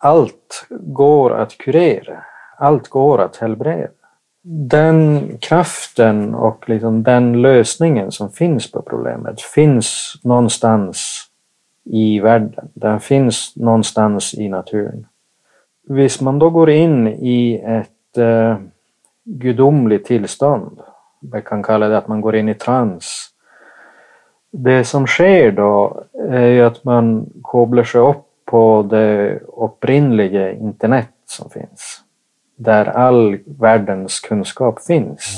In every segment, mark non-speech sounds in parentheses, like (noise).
allt går att kurera. Allt går att helbreda. Den kraften och liksom den lösningen som finns på problemet finns någonstans i världen. Den finns någonstans i naturen. Visst man då går in i ett eh, gudomligt tillstånd, man kan kalla det att man går in i trans. Det som sker då är att man koblar sig upp på det upprinnliga internet som finns. Där all världens kunskap finns.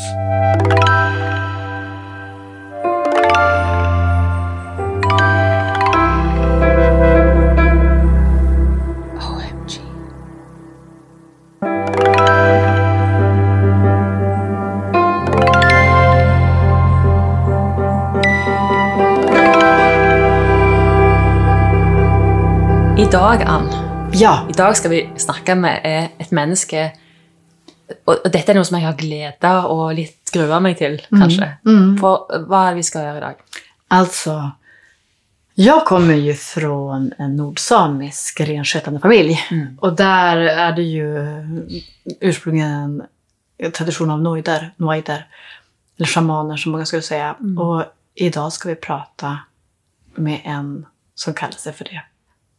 I dag, Ann, Ja, i dag skal vi snakke med eh, et menneske og, og dette er noe som jeg har gleda og litt grua meg til, kanskje. For hva är det vi ska göra idag? alltså. Jag kommer ju från en nordsamisk renskötande familj. Och där är det ju ursprungligen en tradition av noider, noider. Eller shamaner som många skulle säga. Och idag ska vi prata med en som kallar sig för det.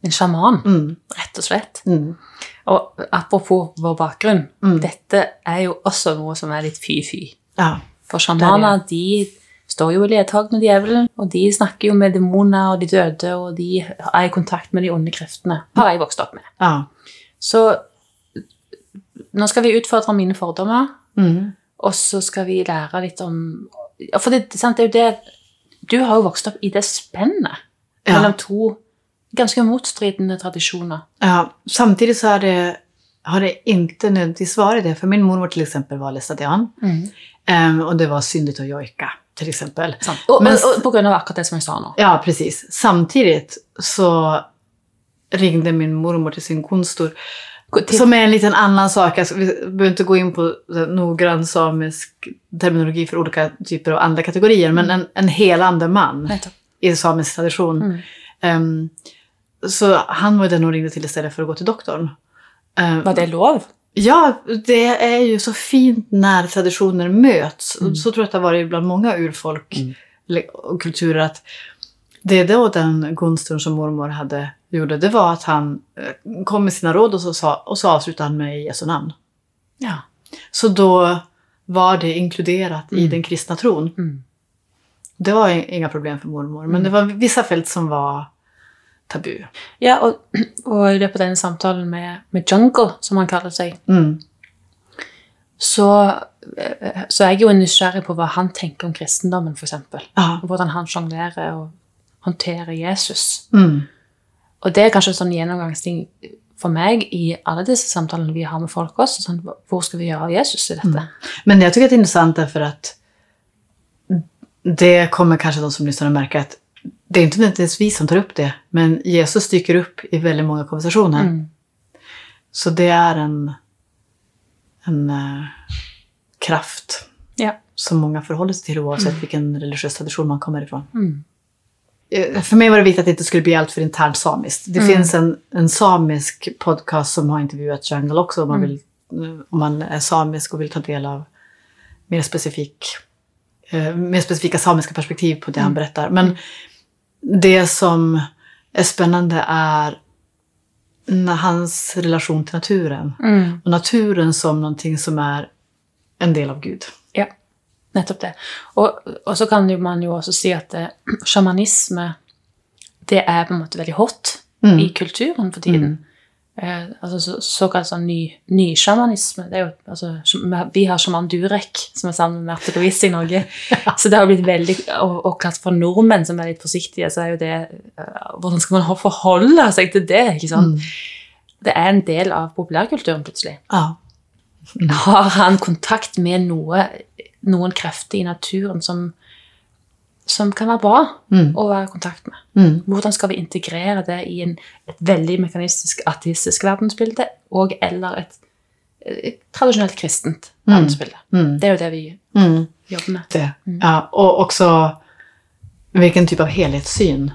En sjaman, Mm. rett og slett. Mm. Og apropos vår bakgrunn, Mm. dette er jo også noe som er litt fy-fy. Ja. For sjamaner de står jo i ledtog med djevelen, og de snakker jo med demoner og de døde, og de er i kontakt med de onde kreftene. Har jeg vokst opp med. ja. Så nå skal vi utfordre mine fordommer, Mm. og så skal vi lære litt om For det, sant, det er jo det Du har jo vokst opp i det spennet Ja. mellom to ganske motstridende tradisjoner. Ja, samtidigt så har det, har det inte nödvändigtvis varit det. För min mormor till exempel var læstadian. Ehm, och det var syndigt att jojka, till exempel. Og, Men- og, og på grunn av akkurat det som jeg sa nå. Ja, precis. Samtidigt så ringde min mormor till sin konstor. Som är en liten annan sak. Alltså, vi behöver inte gå in på noggrann samisk terminologi för olika typer av andra kategorier. Men en, en helande man i samisk tradition. Mm. Ehm, så han var den hon ringde till istället för att gå till doktorn. Ehm, Var det lov? Ja, det är ju så fint när traditioner möts. Mm. Så tror jag att det har varit bland många urfolk Mm. och kulturer att det är då den gunsten som mormor hade gjorde, det var att han eh, kom med sina råd och så, sa, och så avslutade han med Jesu namn. Ja. Så då var det inkluderat i Mm. den kristna tron. Mm. Det var i- inga problem för mormor, men det var vissa fält som var tabu. Ja, og, (clears throat) og i løpet av denne samtalen med, med Jungle, som han kaller seg, Mm. så, eh, så er jeg jo nysgjerrig på hva han tenker om kristendommen, f.eks. Ja. Og hvordan han sjonglerer og håndterer Jesus. Mm. Og det er kanskje en sånn gjennomgangsting for meg i alle disse samtalene vi har med folk også. Sånn, hvor skal vi av Jesus i dette? Men jag tycker att det är intressant därför att det kommer kanske de som lyssnar att märka att det är inte nödvändigtvis vi som tar upp det, men Jesus dyker upp i väldigt många konversationer. Mm. Så det är en, en eh, kraft Ja. som många förhåller sig till oavsett vilken religiös tradition man kommer ifrån. Mm. Eh, För mig var det viktigt att det inte skulle bli allt för internt samiskt. Det finns en, en samisk podcast som har intervjuat Jungle också om man, vill, eh, om man är samisk och vill ta del av mer, specifik, eh, mer specifika samiska perspektiv på det han berättar. Men det som är spännande är hans relation till naturen. Mm. Och naturen som någonting som är en del av Gud. Ja, nettopp det. Og, og så kan man jo også si at eh, (clears throat) sjamanisme det er på måte veldig hot Mm. i kulturen for tiden. Eh, altså så, Såkalt sånn ny, nysjamanisme. Det er jo, altså, vi har sjaman Durek, som er sammen med Märtha Louise i Norge. (laughs) Så det har blitt veldig Og, og klart for nordmenn som er litt forsiktige, så er jo det eh, Hvordan skal man forholde seg til det? ikke sant? Det er en del av populærkulturen, plutselig. Ja. Har han kontakt med noe, noen krefter i naturen som, som kan være bra Mm. å være i kontakt med? Mm. Hvordan skal vi integrere det i en, et veldig mekanistisk ateistisk verdensbilde og eller et, et tradisjonelt kristent Mm. verdensbilde? Mm. Det er jo det vi Mm. jobber med. det. Ja, och också vilken typ av helhetssyn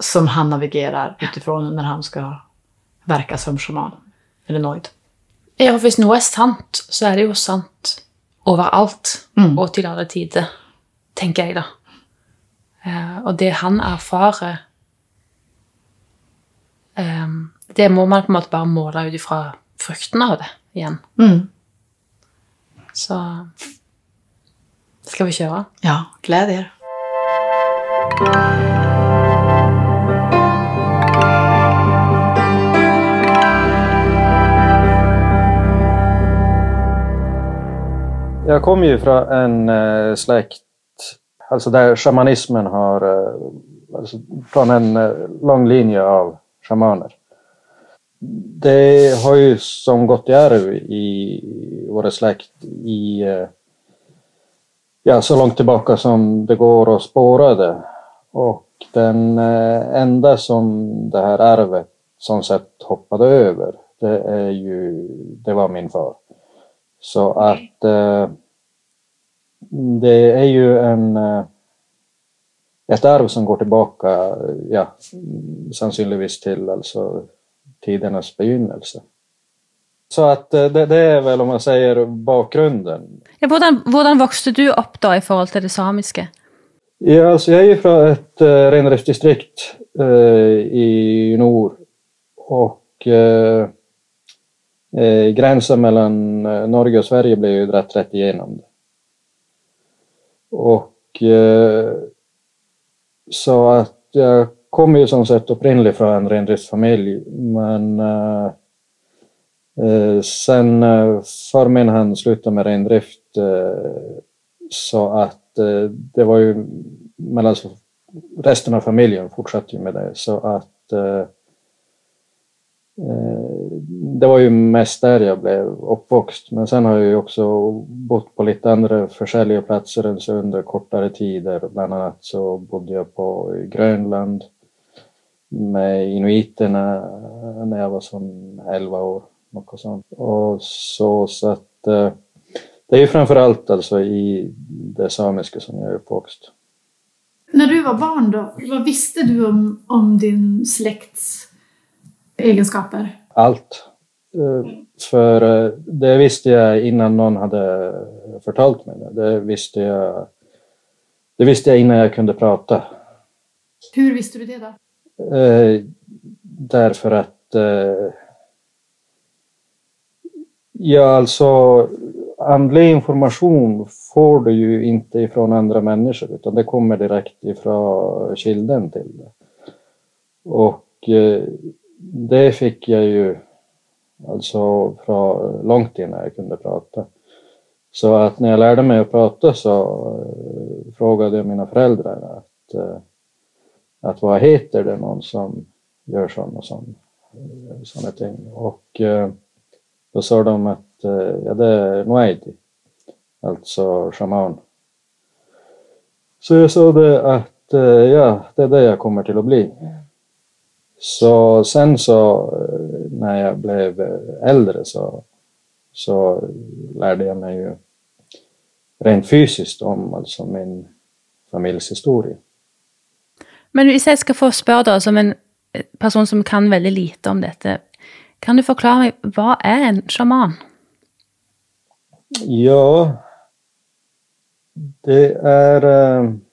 som han navigerar utifrån när han ska verka som shaman. Eller noid. Ja, hvis noe er sant, så er det jo sant overalt Mm. og til alle tider, tenker jeg, da. Eh, og det han erfarer eh, Det må man på en måte bare måle ut ifra frukten av det igjen. Mm. Så skal vi kjøre? Ja, gläd er. Jag kommer ju från en eh, släkt, alltså där shamanismen har, eh, alltså från en eh, lång linje av shamaner. Det har ju som gått i arv i vår släkt i, eh, ja så långt tillbaka som det går att spåra det. Och den enda som det här arvet som sett hoppade över, det är ju, det var min far. Så att det är ju en, eh, ett arv som går tillbaka, ja, sannolikt till alltså tidernas begynnelse. Så att eh, det, det är väl om man säger bakgrunden. Ja, hvordan, hvordan vokste du opp da i forhold til det samiske? Ja, alltså jag är ju från ett eh, rennäringsdistrikt eh, i norr och eh, gränsen mellan Norge och Sverige blev ju rätt rätt igenom. Och eh, så att jag kommer ju som sagt upprinnelig från en rendriftsfamilj men eh, eh, sen eh, min han slutade med rendrift eh, så att eh, det var ju, men alltså resten av familjen fortsatte ju med det. Så att eh, Eh, det var ju mest där jag blev uppvuxen. Men sen har jag ju också bott på lite andra försäljarplatser än så under kortare tider. Bland annat så bodde jag på Grönland med inuiterna när jag var som 11 år. Och, sånt. Och så, så att eh, det är ju framförallt alltså i det samiska som jag är uppvuxen. När du var barn då, vad visste du om, om din släkts egenskaper? Allt. Eh, För eh, det visste jag innan någon hade förtalt mig det. Det visste jag, det visste jag innan jag kunde prata. Hur visste du det då? Eh, därför att Ja, alltså andlig information får du ju inte ifrån andra människor utan det kommer direkt ifrån kilden till det. Och det fick jag ju alltså från långt innan jag kunde prata. Så att när jag lärde mig att prata så eh, frågade jag mina föräldrar att, eh, att vad heter det någon som gör sådana sån, eh, såna ting. Och eh, då sa de att eh, ja, det är Noaidi, alltså shaman. Så jag sa det att eh, ja, det är det jag kommer till att bli. Så sen så eh, när jag blev eh, äldre så, så lärde jag mig ju rent fysiskt om alltså min familjs historia. Men hvis jeg skal få spørre da, som en person som kan veldig lite om dette, kan du forklare meg, hva er en sjaman? Ja, det är...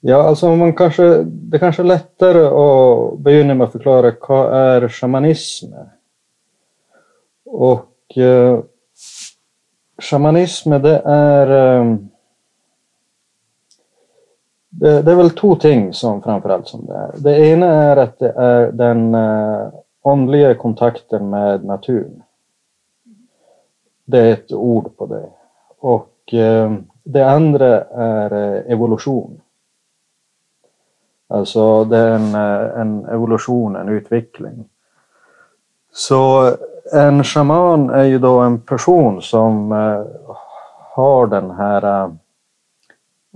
Ja, alltså man kanske, det kanske är lättare att börja med att förklara vad är shamanism? Och eh, shamanism det är... Eh, det, det är väl två ting som framförallt som det är. Det ena är att det är den eh, andliga kontakten med naturen. Det är ett ord på det. Och eh, det andra är eh, evolution. Alltså det är en, eh, en evolution, en utveckling. Så en shaman är ju då en person som eh, har den här eh,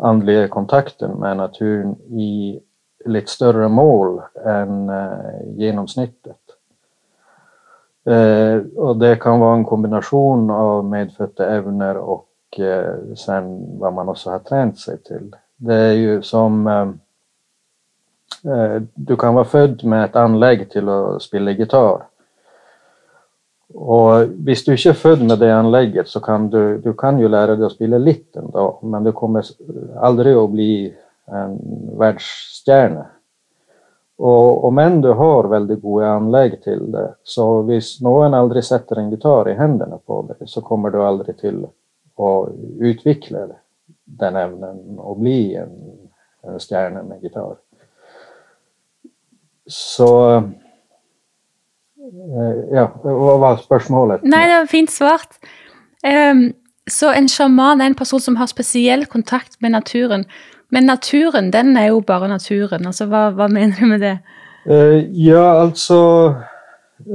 andliga kontakten med naturen i lite större mål än genomsnittet. Och det kan vara en kombination av medfödda ämnen och sen vad man också har tränat sig till. Det är ju som eh, Eh, du kan vara född med ett anlägg till att spela gitarr. Och visst du inte är född med det anlägget så kan du, du kan ju lära dig att spela lite då, men du kommer aldrig att bli en världsstjärna. Och om än du har väldigt goda anlägg till det, så om någon aldrig sätter en gitarr i händerna på dig så kommer du aldrig till att utveckla den ämnen och bli en, en stjärna med gitarr. Så eh, ja, vad var spörsmålet? Nej, det var fint svart. Um, så en sjaman är en person som har speciell kontakt med naturen. Men naturen, den är ju bara naturen. Alltså, vad, vad menar du med det? Uh, ja, alltså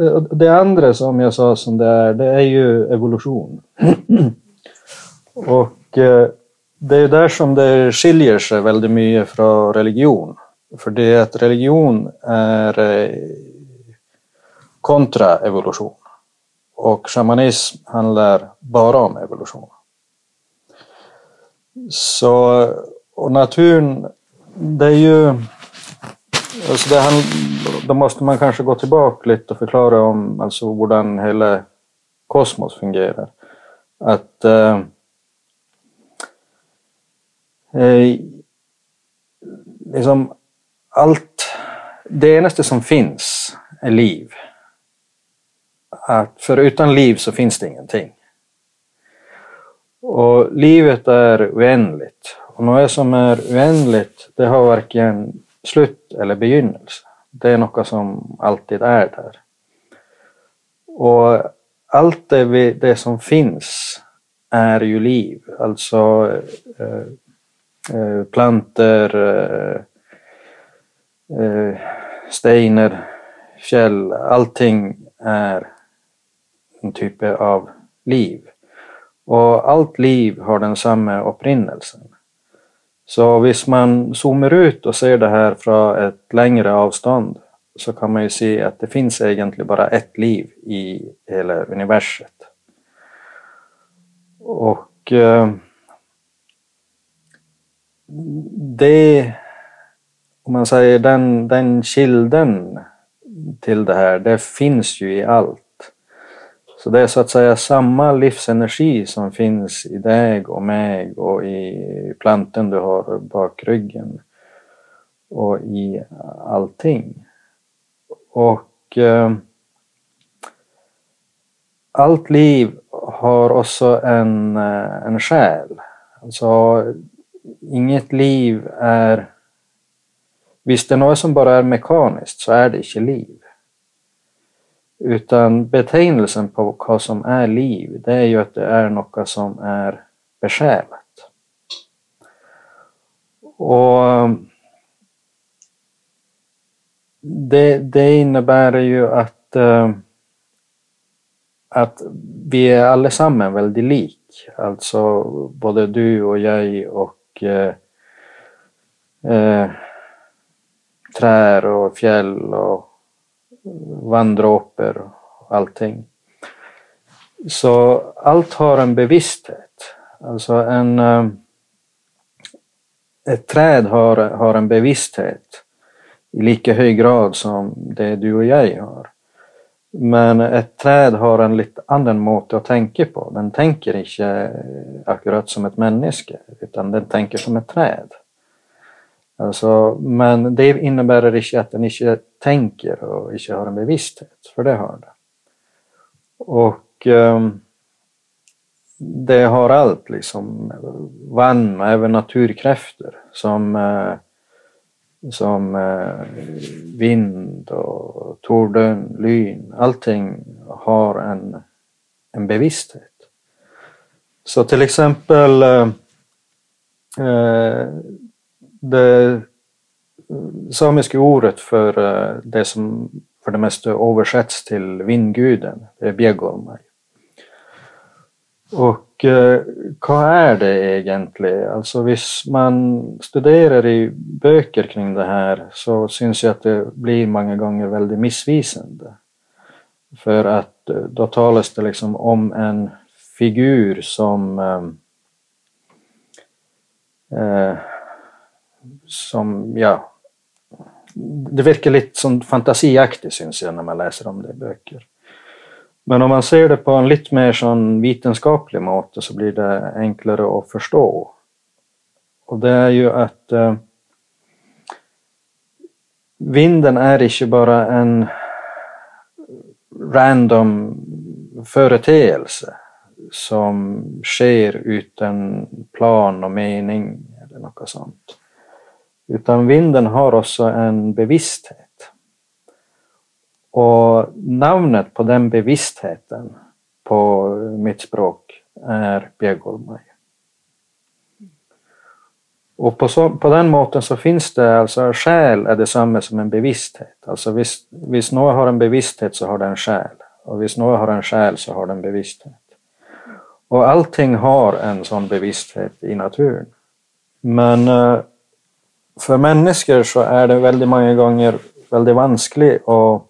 uh, det andra som jag sa som det är, det är ju evolution. (clears throat) Och uh, det är där som det skiljer sig väldigt mycket från religion. För det är att religion är eh, kontra evolution. Och shamanism handlar bara om evolution. Så, och naturen, det är ju... Alltså det hand, då måste man kanske gå tillbaka lite och förklara om alltså hur hela kosmos fungerar. Att eh, eh liksom allt, det enaste som finns är liv att för utan liv så finns det ingenting. Och livet är oändligt. Och något som är oändligt, det har varken slut eller begynnelse. Det är något som alltid är där. Och allt det, vi, det som finns är ju liv. Alltså eh, eh, planter, eh, eh, Steiner, stenar, fjäll, allting är en typ av liv. Och allt liv har den samma upprinnelsen. Så om man zoomar ut och ser det här från ett längre avstånd så kan man ju se att det finns egentligen bara ett liv i hela universet. Och eh, det, om man säger den, den kilden till det här, det finns ju i allt. Så det är så att säga samma livsenergi som finns i dig och mig och i planten du har bak ryggen och i allting. Och eh, allt liv har också en, eh, en själ. Alltså, inget liv är... Visst, det är något som bara är mekaniskt så är det inte liv. Utan betegnelsen på vad som är liv, det är ju att det är något som är besjälat. Och det, det innebär ju att, eh, att vi är allesammans väldigt lik. Alltså både du och jag och eh, eh träd och fjäll och vanndråper och allting. Så allt har en bevissthet. Alltså en, eh, ett träd har, har en bevissthet i lika hög grad som det du och jag har. Men ett träd har en lite annan måte att tänka på. Den tänker inte akkurat som ett människa utan den tänker som ett träd. Alltså, men det innebär inte att den inte tänker och inte har en bevissthet, för det har den. Och um, det har allt, liksom vann och även naturkräfter som, uh, som uh, vind och torden, lyn, allting har en, en bevissthet. Så till exempel uh, det samiska ordet för eh, det som för det mesta översätts till vindguden, det är Bjegolmai. Och eh, vad är det egentligen? Alltså om man studerar i böcker kring det här så syns ju att det blir många gånger väldigt missvisande. För att eh, då talas det liksom om en figur som eh, eh som, ja, det verkar lite som fantasiaktigt syns jag när man läser om det i böcker. Men om man ser det på en lite mer sån vetenskaplig måte så blir det enklare att förstå. Och det är ju att eh, vinden är inte bara en random företeelse som sker utan plan och mening eller något sånt. Utan vinden har också en bevissthet. Och namnet på den bevisstheten på mitt språk är Begolmai. Och på, så, på den måten så finns det alltså själ är detsamma som en bevissthet. Alltså visst, visst, någon har en bevissthet så har den själ. Och visst, någon har en själ så har den bevissthet. Och allting har en sån bevissthet i naturen. Men uh, för människor så är det väldigt många gånger väldigt vanskligt att,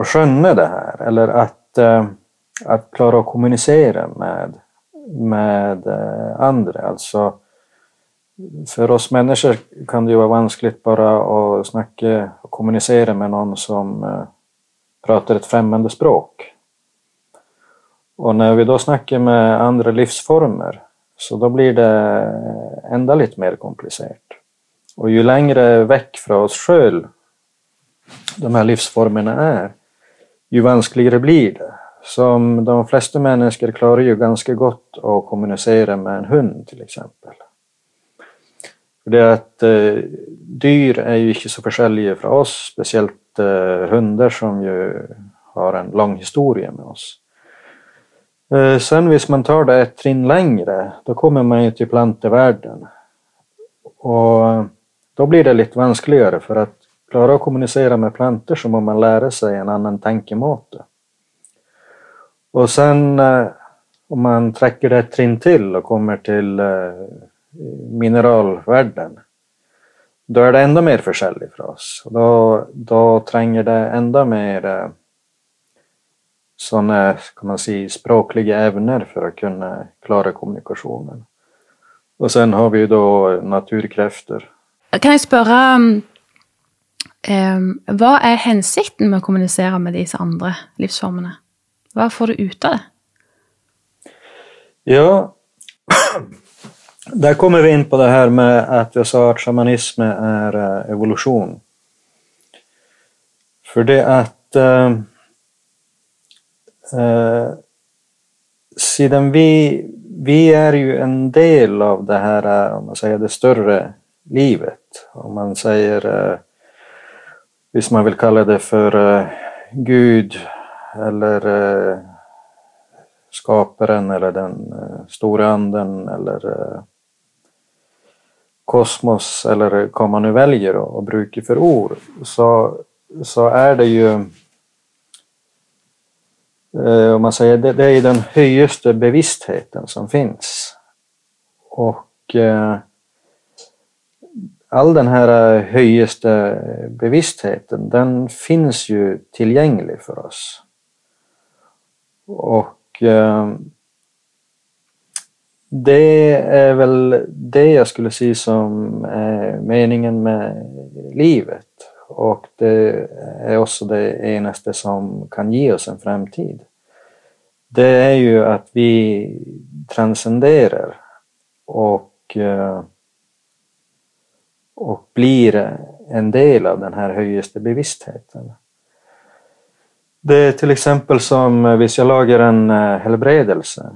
att skönja det här. Eller att, eh, att klara att kommunicera med, med eh, andra. Alltså, för oss människor kan det ju vara vanskligt bara att snacka och kommunicera med någon som eh, pratar ett främmande språk. Och när vi då snackar med andra livsformer så då blir det ända lite mer komplicerat. Och ju längre väck från oss själva de här livsformerna är, ju vanskligare blir det. Som de flesta människor klarar ju ganska gott att kommunicera med en hund till exempel. För det är att eh, dyr är ju inte så försäljliga för oss, speciellt eh, hundar som ju har en lång historia med oss. Eh, sen hvis man tar det ett trinn längre, då kommer man ju till plantevärlden. Och eh, då blir det lite vanskligare för att klara att kommunicera med plantor så måste man lära sig en annan tankemåte. Och sen eh, om man träcker det ett trinn till och kommer till mineralvärlden, då är det ännu mer försäljning för oss. Då, då tränger det ännu mer sådana kan man säga, språkliga ämnen för att kunna klara kommunikationen. Och sen har vi då naturkrafter. Kan jag fråga, um, vad är hensikten med att kommunicera med dessa andra livsformerna? Vad får du ut av det? Ja, (clears throat) där kommer vi in på det här med att jag sa att shamanism är eh, evolution. För det att eh, eh, sedan vi, vi är ju en del av det här, eh, om man säger det större livet. Om man säger, eh, visst man vill kalla det för eh, Gud eller eh, skaparen eller den eh, stora anden eller eh, kosmos eller vad man nu väljer att bruka för ord så, så är det ju eh, Eh, om man säger det, det är den högsta bevisstheten som finns. Och eh, all den här eh, högsta bevisstheten den finns ju tillgänglig för oss. Och eh, det är väl det jag skulle se som är meningen med livet. Och det är också det enaste som kan ge oss en framtid. Det är ju att vi transcenderar och, eh, och blir en del av den här högsta bevisstheten. Det är till exempel som om jag lagar en eh, helbredelse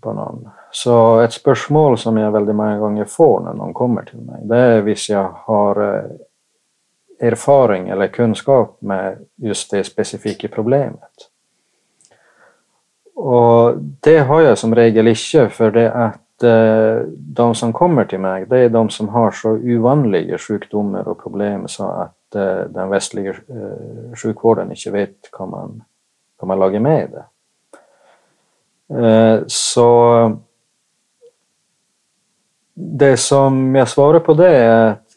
på någon så ett spörsmål som jag väldigt många gånger får när någon kommer till mig, det är om jag har eh, erfaring eller kunskap med just det specifika problemet. Och det har jag som regel inte för det att eh, de som kommer till mig, det är de som har så ovanliga sjukdomar och problem så att eh, den västliga eh, sjukvården inte vet hur man, kan man lagar med det. Så det som jag svarar på det är att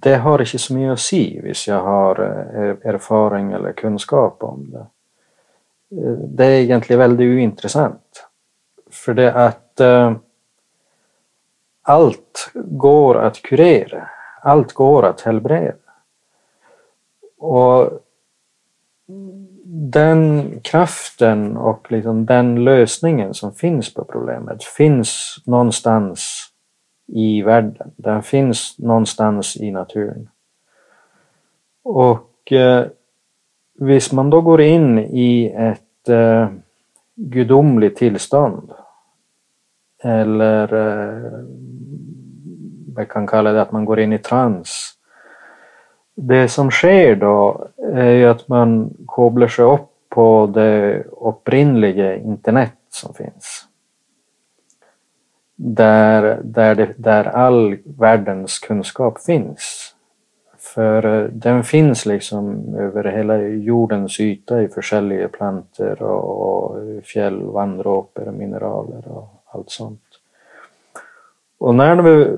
det har inte så mycket att säga om jag har eh, erfarenhet eller kunskap om det. Eh, det är egentligen väldigt ointressant. För det att äh, allt går att kurera. Allt går att helbreda. Och den kraften och liksom den lösningen som finns på problemet finns någonstans i världen. Den finns någonstans i naturen. Och eh, Visst man då går in i ett eh, gudomligt tillstånd eller eh, man kan kalla det att man går in i trans. Det som sker då är ju att man koblar sig upp på det upprinnliga internet som finns. Där, där, det, där all världens kunskap finns. För eh, den finns liksom över hela jordens yta i försäljliga planter och, fjäll, vandråper och mineraler och allt sånt. Och när, vi,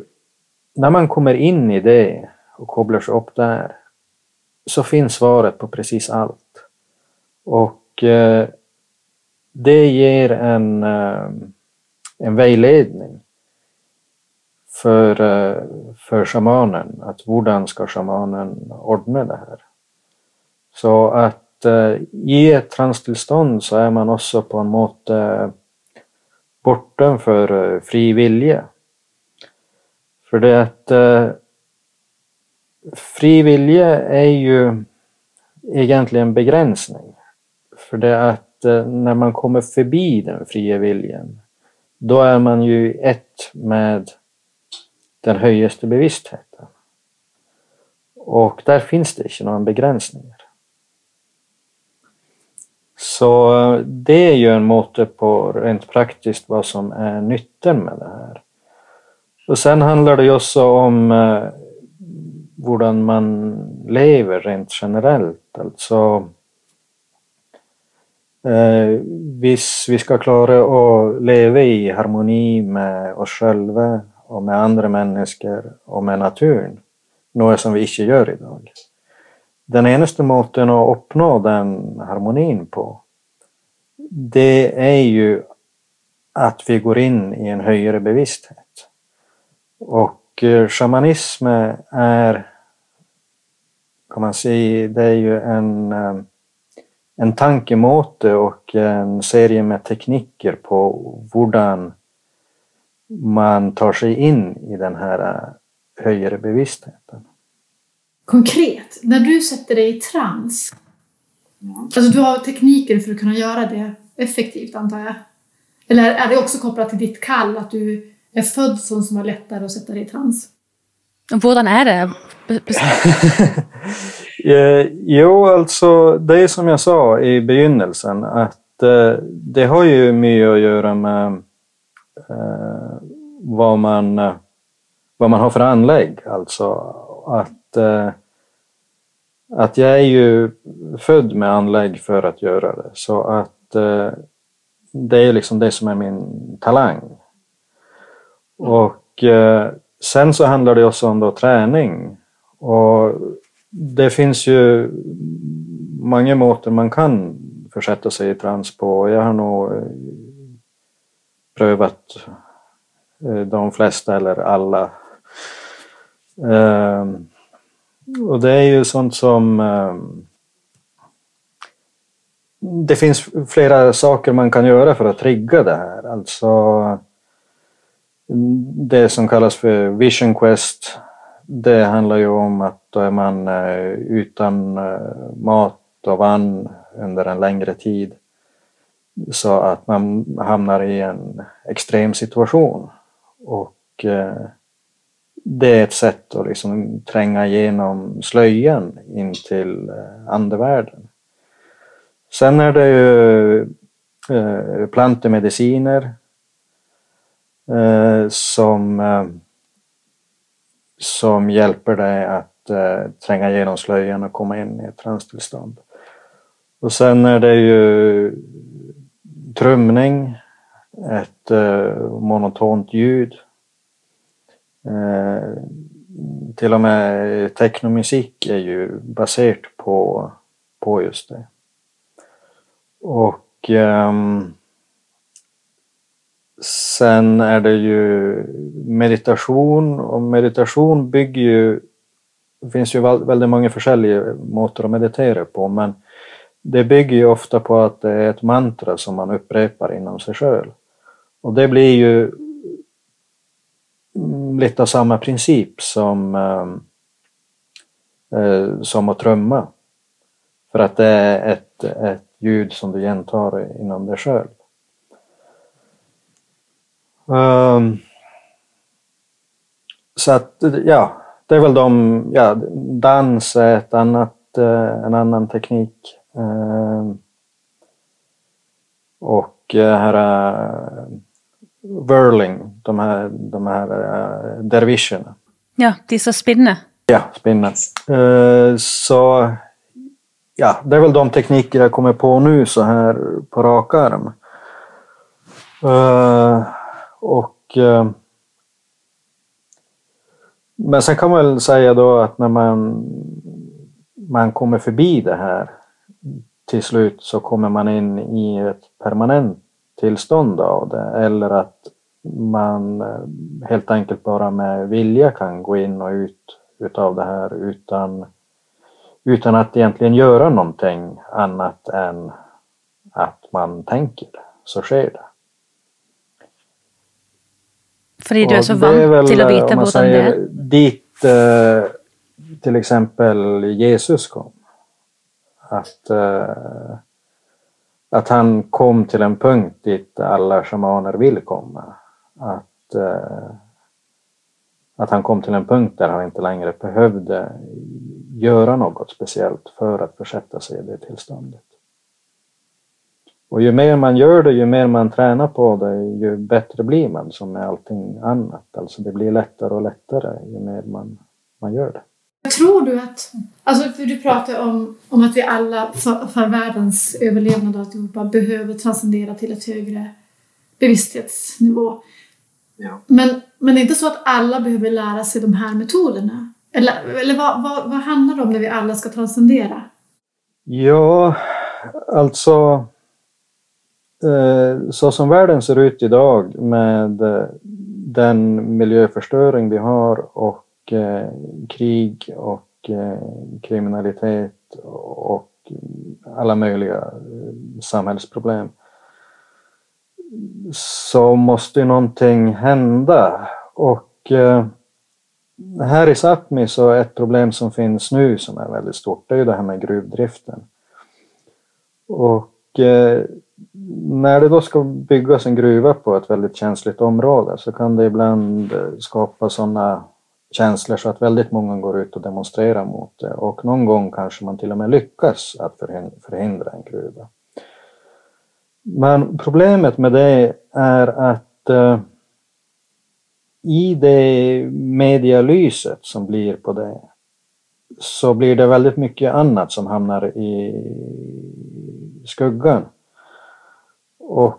när man kommer in i det och kopplar sig upp där så finns svaret på precis allt. Och eh, det ger en, eh, en vägledning för, eh, för shamanen, att hur ska shamanen ordna det här? Så att eh, i ett transtillstånd så är man också på en måte bortom för eh, fri vilja. För det att fri vilja är ju egentligen begränsning. För det att när man kommer förbi den fria viljan, då är man ju ett med den högsta bevisstheten. Och där finns det inte några begränsningar. Så eh, det är ju en måte på rent praktiskt vad som är nyttan med det här. Och sen handlar det ju också om eh, hur man lever rent generellt. Alltså Eh, Hvis vi ska klara att leva i harmoni med oss själva och med andra människor och med naturen. Något som vi inte gör idag. Den enaste måten att uppnå den harmonin på det är ju att vi går in i en högre bevissthet. Och eh, shamanism är, kan man säga, det är ju en, eh, en tankemåte och en serie med tekniker på hurdan man tar sig in i den här äh, högre bevisstheten. Konkret, när du sätter dig i trans, alltså du har tekniker för att kunna göra det effektivt antar jag? Eller är det också kopplat till ditt kall, att du är född sån som har lättare att sätta dig i trans? Hur är det? (laughs) Eh, jo, alltså det är som jag sa i begynnelsen att eh, det har ju mycket att göra med eh, vad, man, eh, vad man har för anlägg. Alltså att, eh, att jag är ju född med anlägg för att göra det. Så att eh, det är liksom det som är min talang. Och eh, sen så handlar det också om då träning. Och det finns ju många måter man kan försätta sig i trans på. Jag har nog eh, prövat eh, de flesta eller alla. Ehm, och det är ju sånt som ehm, det finns flera saker man kan göra för att trigga det här. Alltså det som kallas för Vision Quest. Det handlar ju om att då är man eh, utan eh, mat och vann under en längre tid så att man hamnar i en extrem situation. Och eh, det är ett sätt att liksom tränga igenom slöjan in till eh, andevärlden. Sen är det ju eh, plantemediciner eh, som, som hjälper dig att eh, tränga igenom slöjan och komma in i ett transtillstånd. Och sen är det ju trumning, ett eh, monotont ljud. Eh, till och med technomusik är ju baserat på, på just det. Och um, sen är det ju meditation och meditation bygger ju det finns ju väldigt många försäljare att meditera på men det bygger ju ofta på att det är ett mantra som man upprepar inom sig själv. Och det blir ju mm, lite av samma princip som, eh, eh som att trumma. För att det är ett, ett ljud som du gentar inom dig själv. Um, så att, ja, det är väl de, ja, dans är ett annat, eh, en annan teknik. Um, och uh, här whirling, de här, de här uh, dervischerna. Ja, de som spinner. Ja, spinner. Så ja, det är väl de tekniker jag kommer på nu så här på rak arm. Och men sen kan man väl säga då att när man, man kommer förbi det här till slut så kommer man in i ett permanent tillstånd av det eller att man eh, helt enkelt bara med vilja kan gå in och ut utav det här utan utan att egentligen göra någonting annat än att man tänker, så sker det. För du är så van till att veta både det Dit eh, till exempel Jesus kom. Att, eh, att han kom till en punkt dit alla shamaner vill komma. Att, eh, att han kom till en punkt där han inte längre behövde göra något speciellt för att försätta sig i det tillståndet. Och ju mer man gör det, ju mer man tränar på det, ju bättre blir man som med allting annat. Alltså det blir lättare och lättare ju mer man, man gör det. Tror du att, alltså för du pratar om, om att vi alla för, för världens överlevnad och alltihopa behöver transcendera till ett högre bevissthetsnivå. Ja. Men, men det är inte så att alla behöver lära sig de här metoderna? Eller, eller vad, vad, vad handlar det om när vi alla ska transcendera? Ja, alltså Eh, så som världen ser ut idag med eh, den miljöförstöring vi har och eh, krig och kriminalitet och alla möjliga samhällsproblem så måste någonting hända och här i Sápmi så är ett problem som finns nu som är väldigt stort, det är ju det här med gruvdriften. Och när det då ska byggas en gruva på ett väldigt känsligt område så kan det ibland eh, skapa sådana känslor så att väldigt många går ut och demonstrerar mot det och någon gång kanske man till och med lyckas att förhindra en gruva. Men problemet med det är att eh, i det medialyset som blir på det så blir det väldigt mycket annat som hamnar i skuggan. Och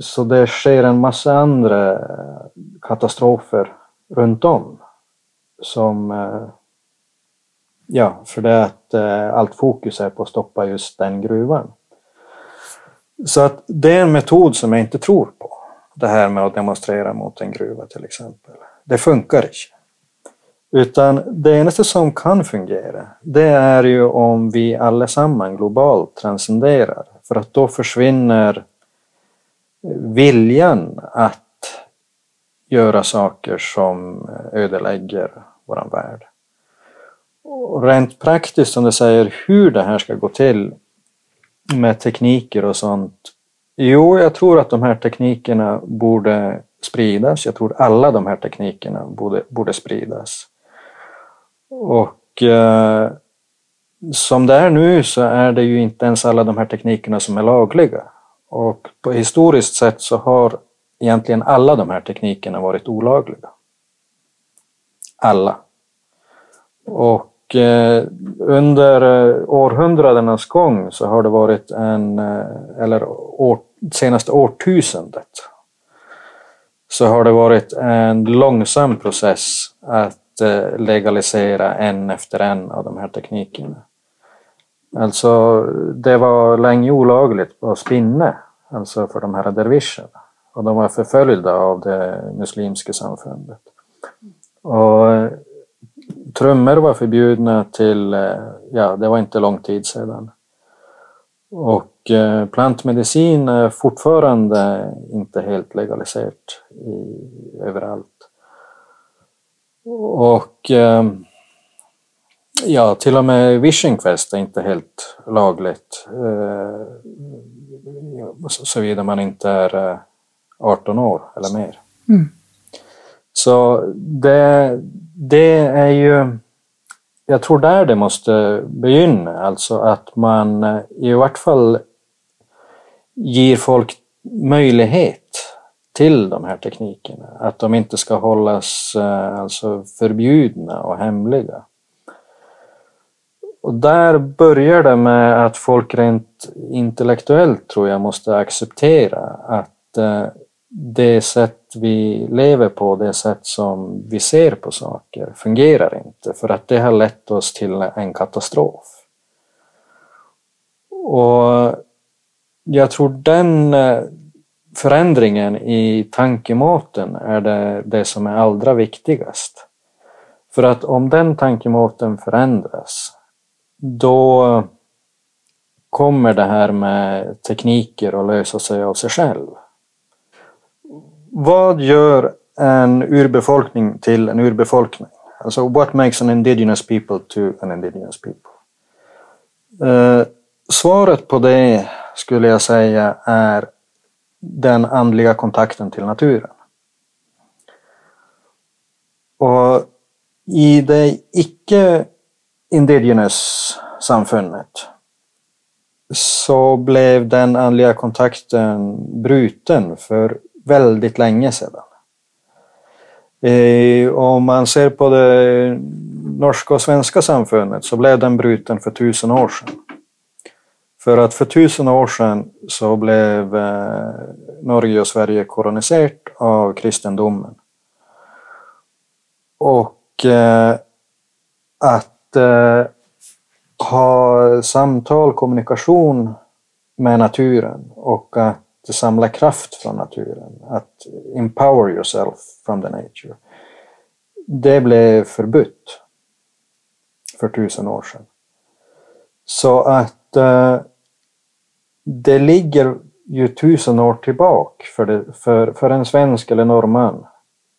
så det sker en massa andra katastrofer runt om. Som, eh, ja, för det att eh, allt fokus är på att stoppa just den gruvan. Så att det är en metod som jag inte tror på det här med att demonstrera mot en gruva till exempel. Det funkar inte. Utan det enda som kan fungera, det är ju om vi allesammans globalt transcenderar. För att då försvinner viljan att göra saker som ödelägger våran värld. Och rent praktiskt, som du säger, hur det här ska gå till med tekniker och sånt, Jo, jag tror att de här teknikerna borde spridas. Jag tror alla de här teknikerna borde, borde spridas. Och eh, som det är nu så är det ju inte ens alla de här teknikerna som är lagliga. Och på historiskt sätt så har egentligen alla de här teknikerna varit olagliga. Alla. Och eh, under eh, århundradenas gång så har det varit en, eh, eller år, senaste årtusendet, så har det varit en långsam process att eh, legalisera en efter en av de här teknikerna. Alltså, det var länge olagligt att spinna, alltså för de här dervischerna. Och de var förföljda av det muslimska samfundet. Och trummor var förbjudna till, eh, ja, det var inte lång tid sedan. Och eh, plantmedicin är fortfarande inte helt legaliserat i, överallt. Och eh, ja, till och med Wishing Quest är inte helt lagligt. Eh, såvida man inte är 18 eh, år eller mer. Mm. Så det, det är ju, jag tror där det måste begynna, alltså att man eh, i vart fall ger folk möjlighet till de här teknikerna. Att de inte ska hållas alltså förbjudna och hemliga. Och där börjar det med att folk rent intellektuellt tror jag måste acceptera att eh, det sätt vi lever på, det sätt som vi ser på saker fungerar inte för att det har lett oss till en katastrof. Och jag tror den eh, förändringen i tankemåten är det, det som är allra viktigast. För att om den tankemåten förändras, då kommer det här med tekniker att lösa sig av sig själv. Vad gör en urbefolkning till en urbefolkning? Alltså, what makes an indigenous people to an indigenous people? Eh, svaret på det skulle jag säga är den andliga kontakten till naturen. Och i det icke indigenous samfundet så blev den andliga kontakten bruten för väldigt länge sedan. Eh, om man ser på det norska och svenska samfundet så blev den bruten för tusen år sedan. För att för tusen år sedan så blev eh, Norge och Sverige koloniserat av kristendomen. Och eh, att eh, ha samtal, kommunikation med naturen och att samla kraft från naturen, att empower yourself from the nature. Det blev förbytt för tusen år sedan. Så att eh, det ligger ju tusen år tillbaka för, det, för, för en svensk eller norrman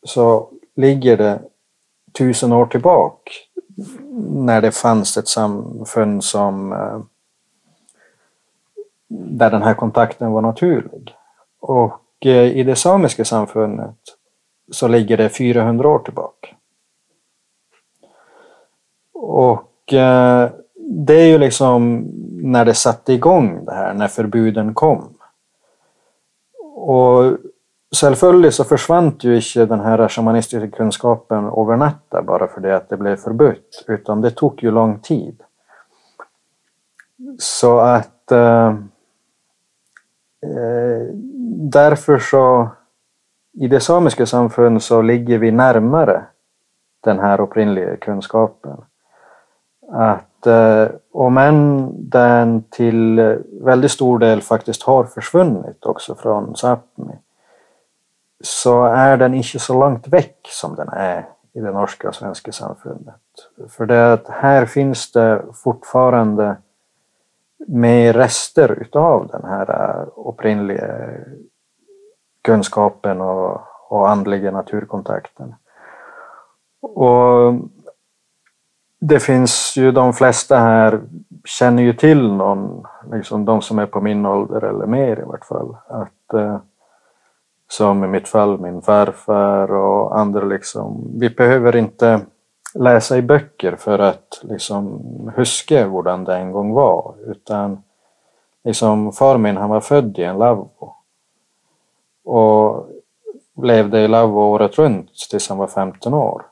så ligger det tusen år tillbaka när det fanns ett samfund som eh, där den här kontakten var naturlig. Och eh, i det samiska samfundet så ligger det 400 år tillbaka. Och eh, det är ju liksom när det satte igång det här, när förbuden kom. Och Självföljd så försvann ju inte den här shamanistiska kunskapen över natten bara för det att det blev förbjudet, utan det tog ju lång tid. Så att eh, därför så i det samiska samfundet så ligger vi närmare den här upprinnliga kunskapen. Att eh, om än den till väldigt stor del faktiskt har försvunnit också från Sápmi så är den inte så långt väck som den är i det norska och svenska samfundet. För det att här finns det fortfarande med rester utav den här äh, upprinnliga kunskapen och, och andliga naturkontakten. Och det finns ju de flesta här känner ju till någon, liksom de som är på min ålder eller mer i vart fall, att äh, som i mitt fall min farfar och andra liksom. Vi behöver inte läsa i böcker för att liksom huska hur det en gång var utan liksom far min han var född i en lavvo och levde i lavvo året runt tills han var 15 år.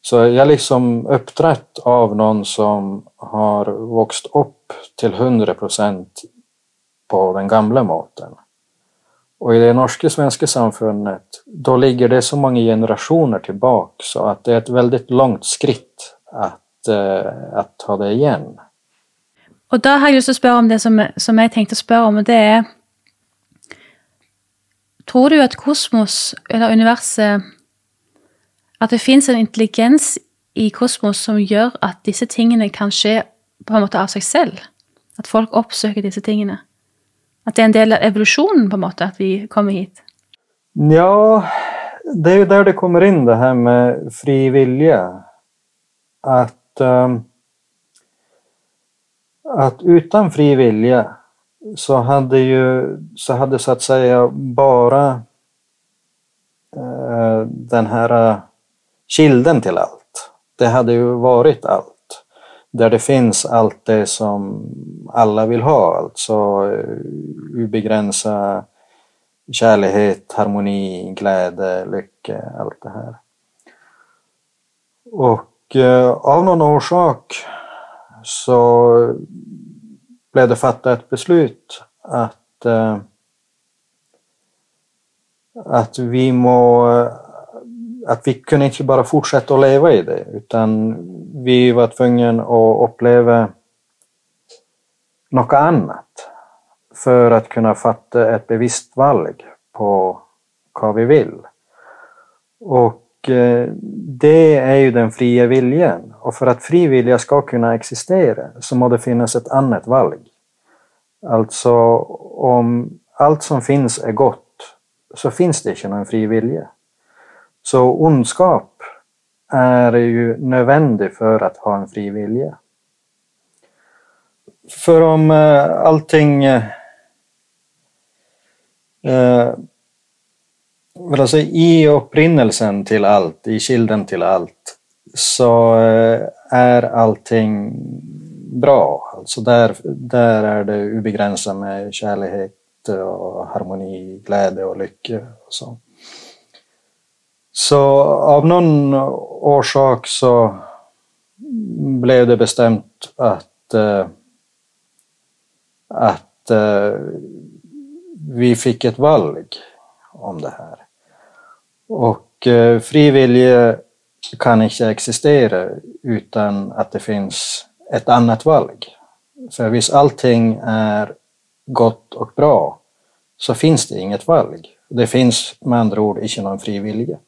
Så jag liksom uppträtt av någon som har vuxit upp till 100 procent på den gamla måten. Och i det norska svenska samfundet, då ligger det så många generationer tillbaka så att det är ett väldigt långt skritt att, eh, att ta det igen. Och då har jag lust att fråga om det som, som jag tänkte fråga om, och det är Tror du att kosmos, eller universum, att det finns en intelligens i kosmos som gör att dessa tingene kan ske på en måte av sig själv? Att folk uppsöker dessa tingene? At det er en del av evolusjonen, på en måte, at vi kommer hit? Ja, det är ju där det kommer in det här med fri vilja. Att, um, att utan fri vilja så hade ju så, hade så att säga bara uh, den här uh, kilden till allt. Det hade ju varit allt. Där det finns allt det som alla vill ha, alltså eh, obegränsad kärlighet, harmoni, glädje, lycka, allt det här. Och eh, av någon orsak så blev det fattat ett beslut att, eh, att vi må att vi kunde inte bara fortsätta att leva i det utan vi var tvungna att uppleva något annat för att kunna fatta ett bevisst val på vad vi vill. Och eh, det är ju den fria viljan. Och för att fri vilja ska kunna existera så må det finnas ett annat val. Alltså om allt som finns är gott så finns det inte någon fri vilja. Så ondskap är ju nödvändig för att ha en fri vilja. För om eh, allting eh, alltså i upprinnelsen till allt, i kilden till allt, så eh, är allting bra. Alltså där, där är det obegränsat med kärlek och harmoni, glädje och lycka. Och sånt så av någon orsak så blev det bestämt att, eh, att eh, vi fick ett valg om det här. Och eh, vilja kan inte existera utan att det finns ett annat valg. För visst allting är gott och bra så finns det inget valg. Det finns med andra ord inte någon frivilliga.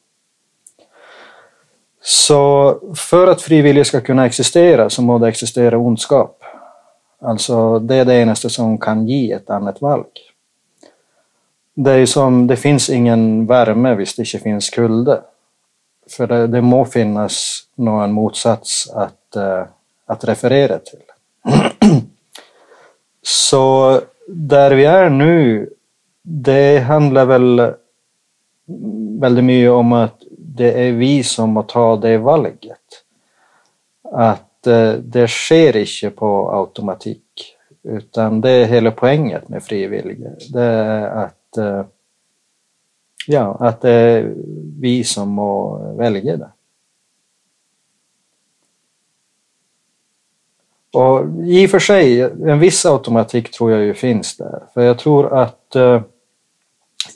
Så för att frivilliga ska kunna existera så må det existera ondskap. Alltså det är det enaste som kan ge ett annat valk. Det är som, det finns ingen värme visst det inte finns kulde. För det, det må finnas någon motsats att, uh, att referera till. (clears throat) Så där vi är nu, det handlar väl väldigt mycket om att det är vi som måste ta det valet. Att eh, det sker inte på automatik, utan det är hela poängen med frivilliga. Det är att Eh, ja, att det är vi som må välja det. Och i och för sig, en viss automatik tror jag ju finns där. För jag tror att uh,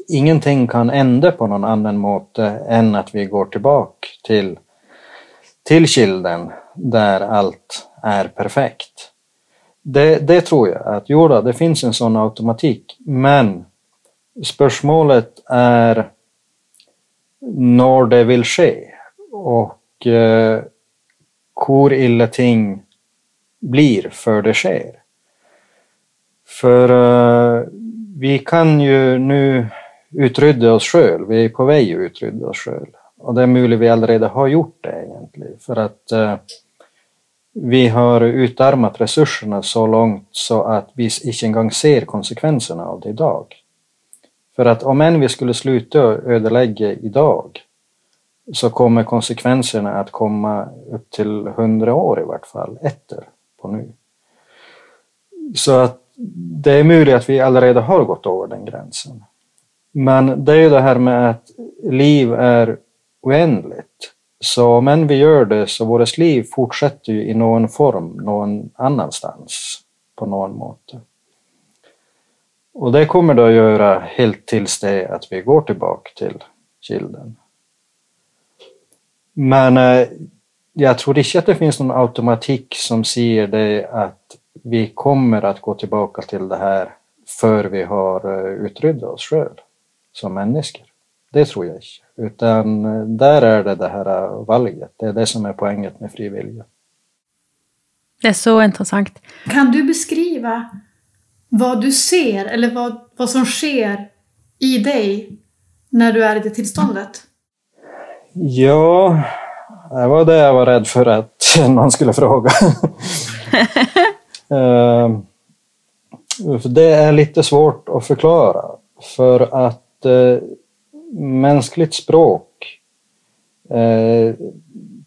ingenting kan ändra på någon annan måte än att vi går tillbaka till, till kilden där allt är perfekt. Det, det tror jag att, jo då, det finns en sån automatik, men Spörsmålet är när det vill ske och eh, hur illa ting blir för det sker. För eh, vi kan ju nu utrydde oss själva, vi är på väg att utrydda oss själva. Och det är möjligt vi allerede har gjort det egentligen, för att eh, vi har utarmat resurserna så långt så att vi inte engang ser konsekvenserna av det idag. För att om än vi skulle sluta ödelägga idag så kommer konsekvenserna att komma upp till hundra år i vart fall efter på nu. Så att det är möjligt att vi allerede har gått över den gränsen. Men det är ju det här med att liv är oändligt. Så om än vi gör det så vårt liv fortsätter ju i någon form någon annanstans på någon måte. Och det kommer det att göra helt tills det att vi går tillbaka till kilden. Men eh, jag tror inte att det finns någon automatik som säger det att vi kommer att gå tillbaka till det här för vi har eh, utryddat oss själva som människor. Det tror jag inte. Utan eh, där är det det här valget. Det är det som är poänget med fri vilja. Det är så intressant. Kan du beskriva vad du ser eller vad, vad som sker i dig när du är i det tillståndet? Ja, det var det jag var rädd för att (laughs) någon skulle fråga. uh, (laughs) det är lite svårt att förklara för att eh, mänskligt språk eh,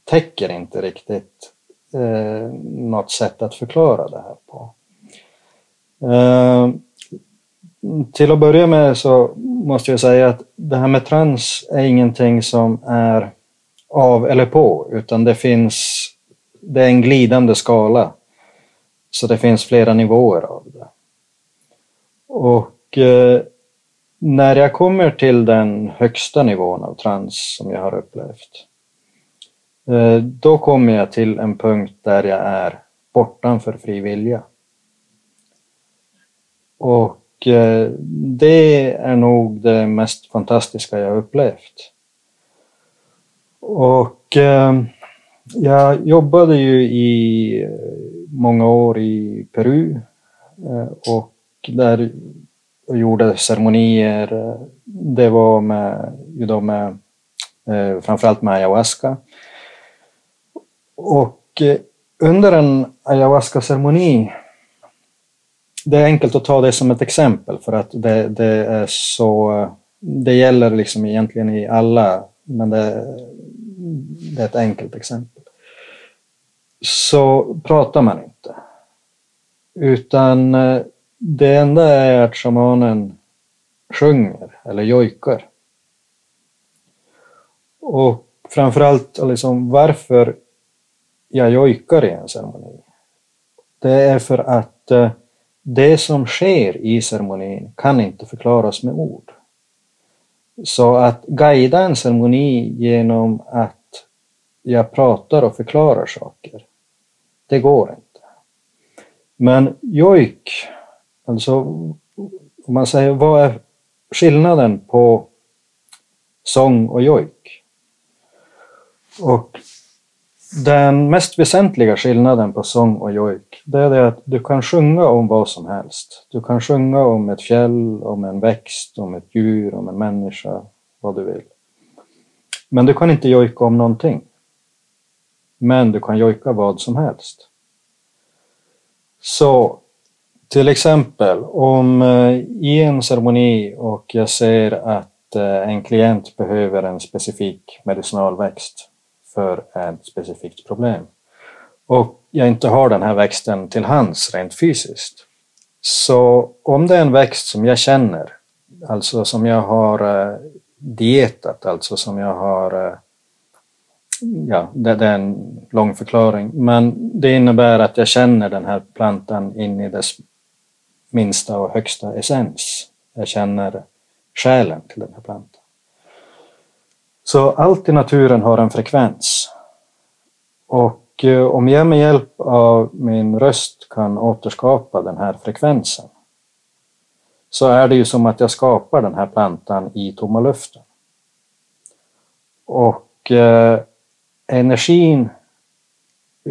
täcker inte riktigt eh, något sätt att förklara det här på. Eh, till att börja med så måste jag säga att det här med trans är ingenting som är av eller på, utan det finns, det är en glidande skala. Så det finns flera nivåer av det. Och eh, när jag kommer till den högsta nivån av trans som jag har upplevt, eh, då kommer jag till en punkt där jag är bortanför fri vilja. Och eh, det är nog det mest fantastiska jag upplevt. Och eh, jag jobbade ju i många år i Peru och där och gjorde ceremonier. Det var med, ju med eh, framförallt med ayahuasca. Och eh, under en ayahuasca-ceremoni det är enkelt att ta det som ett exempel för att det, det är så, det gäller liksom egentligen i alla, men det, det är ett enkelt exempel. Så pratar man inte. Utan eh, det enda är att shamanen sjunger eller jojkar. Och framförallt liksom varför jag jojkar i en ceremoni. Det är för att eh, det som sker i ceremonin kan inte förklaras med ord. Så att guida en ceremoni genom att jag pratar och förklarar saker, det går inte. Men jojk, alltså om man säger vad är skillnaden på sång och jojk? Och den mest väsentliga skillnaden på sång och jojk, det är det att du kan sjunga om vad som helst. Du kan sjunga om ett fjäll, om en växt, om ett djur, om en människa, vad du vill. Men du kan inte jojka om någonting. Men du kan jojka vad som helst. Så till exempel om eh, i en ceremoni och jag ser att eh, en klient behöver en specifik medicinalväxt för ett specifikt problem och jag inte har den här växten till hands rent fysiskt. Så om det är en växt som jag känner, alltså som jag har eh, dietat, alltså som jag har ja, det, det, är en lång förklaring, men det innebär att jag känner den här plantan in i dess minsta och högsta essens. Jag känner själen till den här plantan. Så allt i naturen har en frekvens. Och eh, om jag med hjälp av min röst kan återskapa den här frekvensen så är det ju som att jag skapar den här plantan i tomma luften. Och eh, energin,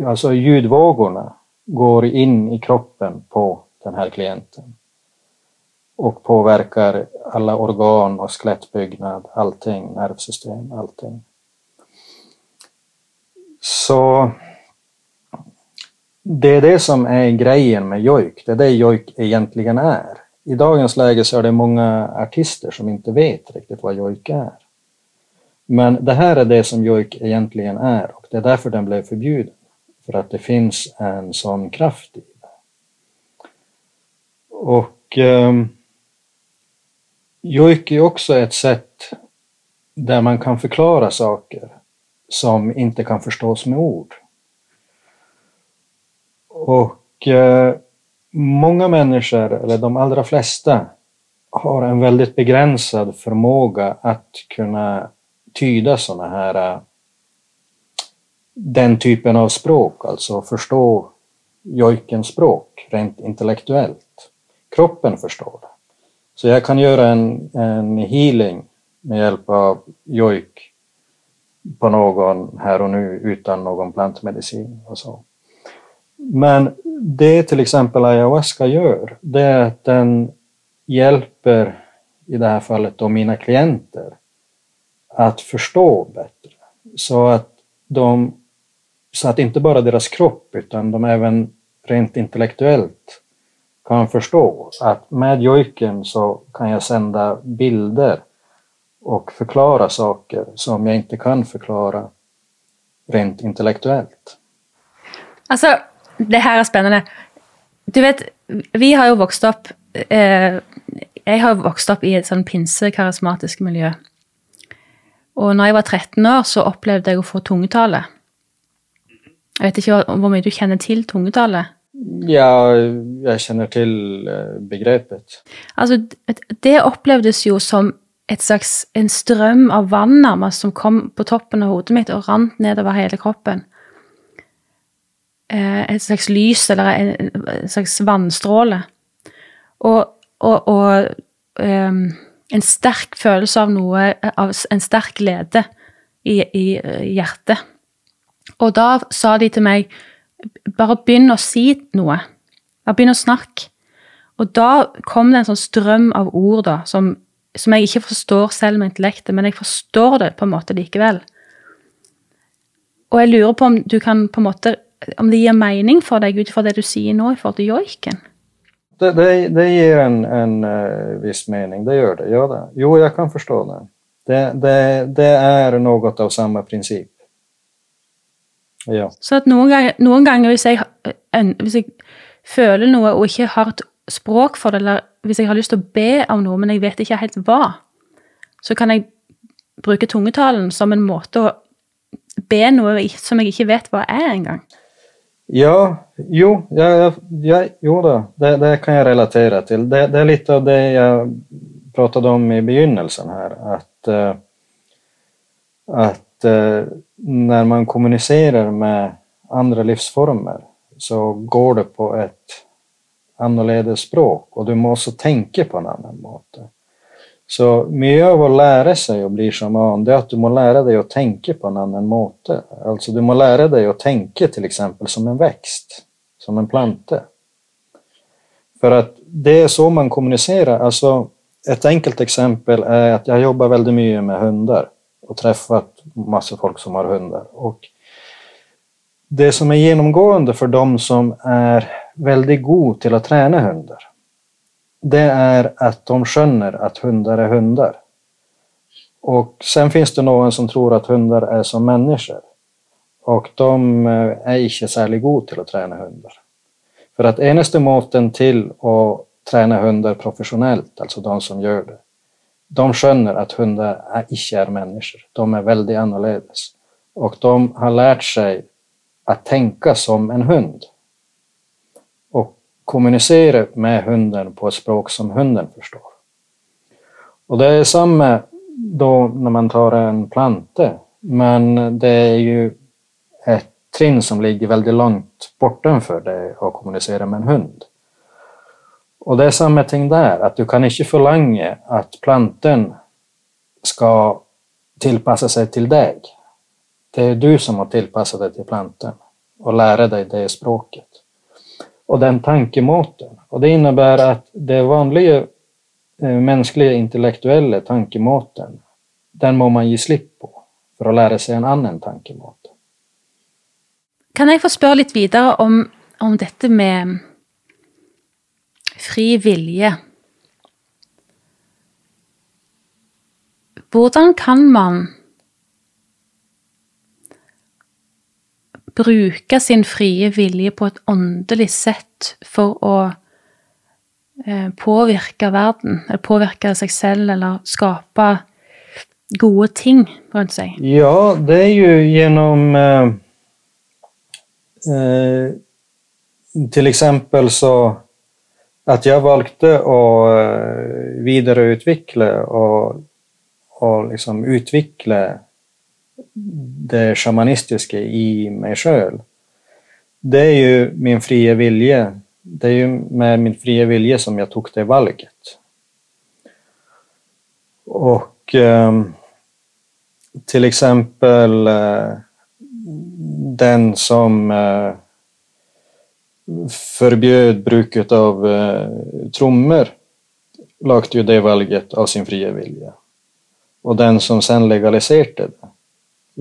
alltså ljudvågorna, går in i kroppen på den här klienten och påverkar alla organ och skelettbyggnad, allting, nervsystem, allting. Så det är det som är grejen med jojk, det är det jojk egentligen är. I dagens läge så är det många artister som inte vet riktigt vad jojk är. Men det här är det som jojk egentligen är och det är därför den blev förbjuden. För att det finns en sån kraft i. Och eh, jojk är också ett sätt där man kan förklara saker som inte kan förstås med ord. Och eh, många människor, eller de allra flesta, har en väldigt begränsad förmåga att kunna tyda sådana här eh, den typen av språk, alltså förstå jojkens språk rent intellektuellt. Kroppen förstår det. Så jag kan göra en, en healing med hjälp av jojk på någon här och nu utan någon plantmedicin och så. Men det till exempel ayahuasca gör, det är att den hjälper, i det här fallet då mina klienter, att förstå bättre. Så att, de, så att inte bara deras kropp utan de även rent intellektuellt kan förstå att med jojken så kan jag sända bilder och förklara saker som jag inte kan förklara rent intellektuellt. Alltså, det här är spännande. Du vet, vi har ju vuxit upp, eh, jag har vuxit upp i ett sånt pinse-karismatisk miljö. Och när jag var 13 år så upplevde jag att få tungetale. Jag vet inte hur mycket du känner till tungetale? Ja, jag känner till eh, begreppet. Alltså, det upplevdes ju som ett slags, en ström av vatten närmast som kom på toppen av huvudet mitt och rant ned över hela kroppen. Eh, ett slags ljus eller en, en slags vattenstråle. Och, och, och um, en stark känsla av något, av en stark glede i, i, eh, i hjertet. Og sa de till mig, bara begynn å si noe. Bare begynn å snakke. Og da kom det en sånn strøm av ord da, som, som jeg ikke forstår selv med intellektet, men jeg forstår det på en måte likevel. Og jeg lurer på om du kan på en måte, om det ger mening for deg ut fra det du sier nå i forhold til joiken? Det, det, det ger en, en uh, viss mening, det gör det. Ja, det. Jo, jag kan förstå det. Det, det. det är något av samma princip. Ja. Så at noen ganger, noen ganger hvis, jeg, hvis jeg føler noe og ikke har et språk for det, eller hvis jeg har lyst til å be om noe, men jeg vet ikke helt hva, så kan jeg bruke tungetalen som en måte å be noe som jeg ikke vet hva er engang. Ja, jo, ja, ja, jo då, det, det, kan jag relatera till. Det, det, är lite av det jag pratade om i begynnelsen här, att, uh, att eh, när man kommunicerar med andra livsformer så går det på ett annorlunda språk och du måste tänka på en annan måte. Så mycket av att lära sig och bli shaman, det är att du måste lära dig att tänka på en annan måte. Alltså du måste lära dig att tänka till exempel som en växt, som en planta. För att det är så man kommunicerar. Alltså, ett enkelt exempel är att jag jobbar väldigt mycket med hundar och träffat massor folk som har hundar. Och det som är genomgående för de som är väldigt god till att träna hundar, det är att de skönner att hundar är hundar. Och sen finns det någon som tror att hundar är som människor. Och de eh, är inte särskilt goda till att träna hundar. För att enaste måten till att träna hundar professionellt, alltså de som gör det, de skönner att hundar är, inte är människor. De är väldigt annorlunda. Och de har lärt sig att tänka som en hund. Och kommunicera med hunden på ett språk som hunden förstår. Och det är samma då när man tar en planta, men det är ju ett trinn som ligger väldigt långt bortanför det att kommunicera med en hund. Och det är samma ting där, att du kan inte förlänga att planten ska tillpassa sig till dig. Det är du som har tillpassat dig till planten och lära dig det språket. Och den tankemåten. Och det innebär att det vanliga eh, mänskliga intellektuella tankemåten, den må man ge slipp på för att lära sig en annan tankemåte. Kan jag få spørre lite vidare om, om dette med fri vilje. Hvordan kan man bruke sin frie vilje på et åndelig sett for å eh, påvirke verden, eller påvirke seg selv, eller skape gode ting rundt seg? Ja, det är ju genom eh, eh, Till exempel så att jag valde att eh, vidareutveckla och, och liksom utveckla det shamanistiska i mig själv. Det är ju min fria vilja. Det är ju med min fria vilja som jag tog det valet. Och eh, till exempel eh, den som eh, förbjöd bruket av eh, trummor lagt ju det valget av sin fria vilja. Och den som sen legaliserade det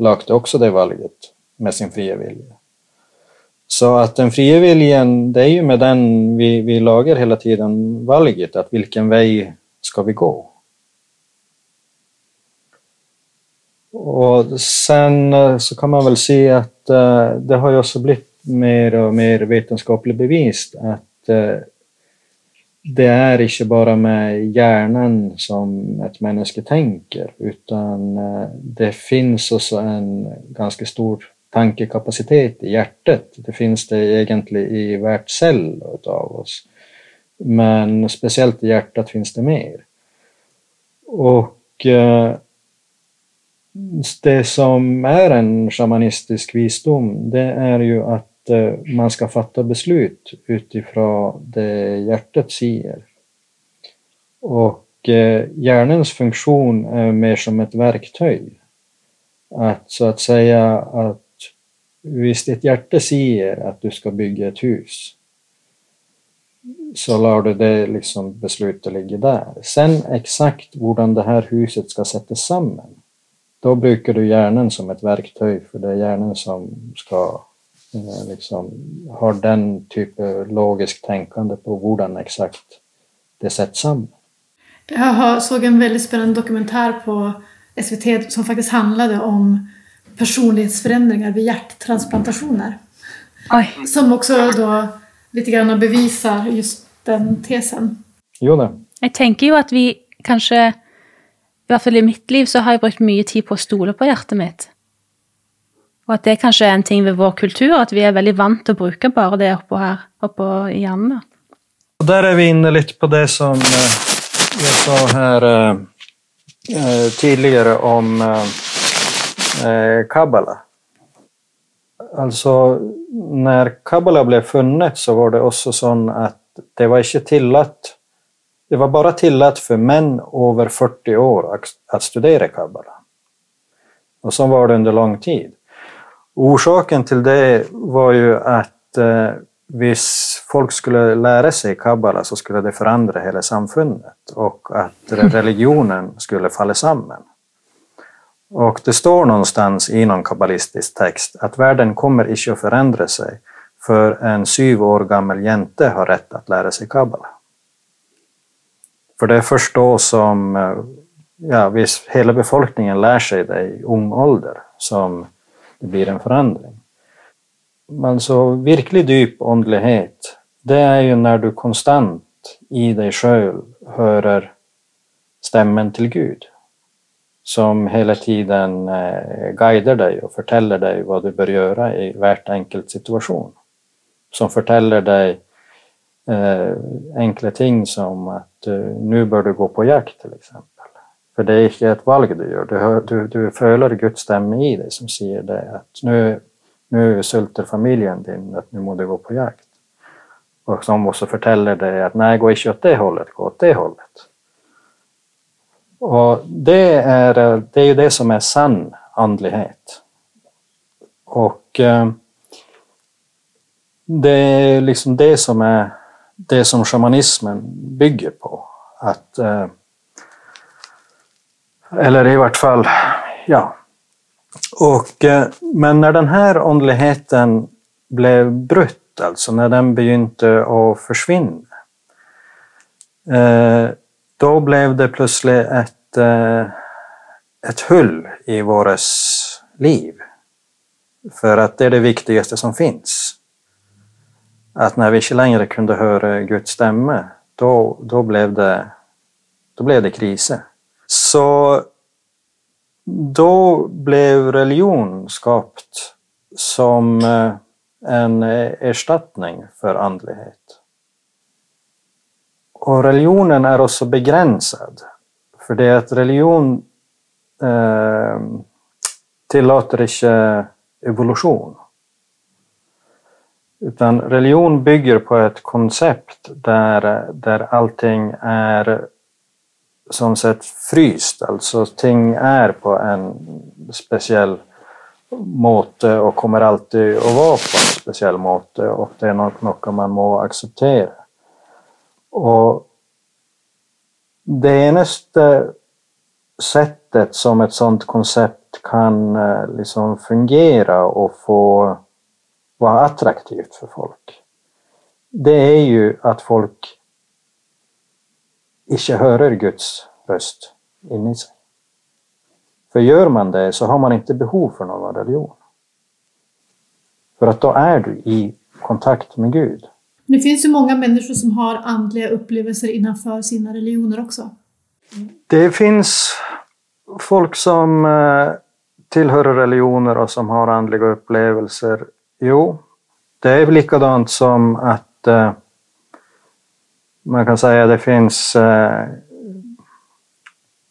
lagt också det valget med sin fria vilja. Så att den fria viljan, det är ju med den vi, vi lagar hela tiden valget, att vilken väg ska vi gå? Och sen eh, så kan man väl se att eh, det har ju också blivit mer och mer vetenskapligt bevist att eh, det är inte bara med hjärnan som ett människa tänker utan eh, det finns också en ganska stor tankekapacitet i hjärtat. Det finns det egentligen i vart cell av oss. Men speciellt i hjärtat finns det mer. Och eh, det som är en shamanistisk visdom, det är ju att Eh, man ska fatta beslut utifrån det hjärtat säger. Och eh, hjärnans funktion är mer som ett verktyg. Att så att säga att visst ditt hjärta säger att du ska bygga ett hus så lär du det liksom beslutet ligga där. Sen exakt hur det här huset ska sättas samman då brukar du hjärnan som ett verktyg för det är hjärnan som ska liksom, ha den typen av logiskt tänkande på hur exakt det sätts samman. Jag såg en väldigt spännande dokumentär på SVT som faktiskt handlade om personlighetsförändringar vid hjärttransplantationer. Oj. Som också då lite grann bevisar just den tesen. Jo, det. Jag tänker ju att vi kanske i hvert fall i mitt liv så har jeg brukt mye tid på å stole på hjertet mitt. Og at det kanskje er en ting ved vår kultur, at vi er veldig vant til å bruke bare det oppå her, oppå i hjernen. Og der er vi inne litt på det som eh, jeg sa her eh, eh tidligere om eh, kabbala. Altså, når kabbala ble funnet, så var det også sånn at det var ikke tillatt det var bara tillåtet för män över 40 år att studera kabbala. Och så var det under lång tid. Orsaken till det var ju att eh, hvis folk skulle lära sig kabbala så skulle det förändra hela samfundet och att religionen skulle falla samman. Och det står någonstans i någon kabbalistisk text att världen kommer inte att förändra sig för en syv år gammal jente har rätt att lära sig kabbala. För det är först då som eh, ja, hela befolkningen lär sig det i ung ålder som det blir en förändring. Men så verklig djup andlighet, det är ju när du konstant i dig själv hör stämmen till Gud som hela tiden eh, guidar dig och förtäller dig vad du bör göra i vart enkelt situation. Som förtäller dig eh, enkla ting som att eh, nu bör du gå på jakt till exempel. För det är inte ett val du gör, du, hör, du, du följer Guds stämma i dig som säger det att nu, nu sulter familjen din, att nu måste du gå på jakt. Och som också förtäller dig att nej, gå inte åt det hållet, gå åt det hållet. Och det är, det är ju det som är sann andlighet. Och eh, det är liksom det som är det som shamanismen bygger på. Att, eh, eller i vart fall, ja. Och, eh, men när den här andligheten blev brutt, alltså när den begynte att försvinna, eh, då blev det plötsligt ett, eh, ett hull i våras liv. För att det är det viktigaste som finns att när vi inte längre kunde höra Guds stämma, då, då, blev, det, då blev det kriser. Så då blev religion skapt som eh, en eh, ersättning för andlighet. Och religionen är också begränsad, för det är att religion eh, tillåter inte evolution. Utan religion bygger på ett koncept där, eh, där allting är som sett fryst, alltså ting är på en speciell måte och kommer alltid att vara på en speciell måte och det är något, något man må acceptera. Och det enaste sättet som ett sådant koncept kan eh, liksom fungera och få vara attraktivt för folk, det är ju att folk inte hör Guds röst inne i sig. För gör man det så har man inte behov för någon religion. För att då är du i kontakt med Gud. Det finns ju många människor som har andliga upplevelser innanför sina religioner också. Det finns folk som eh, tillhör religioner och som har andliga upplevelser. Jo, det är likadant som att eh, man kan säga att det finns eh,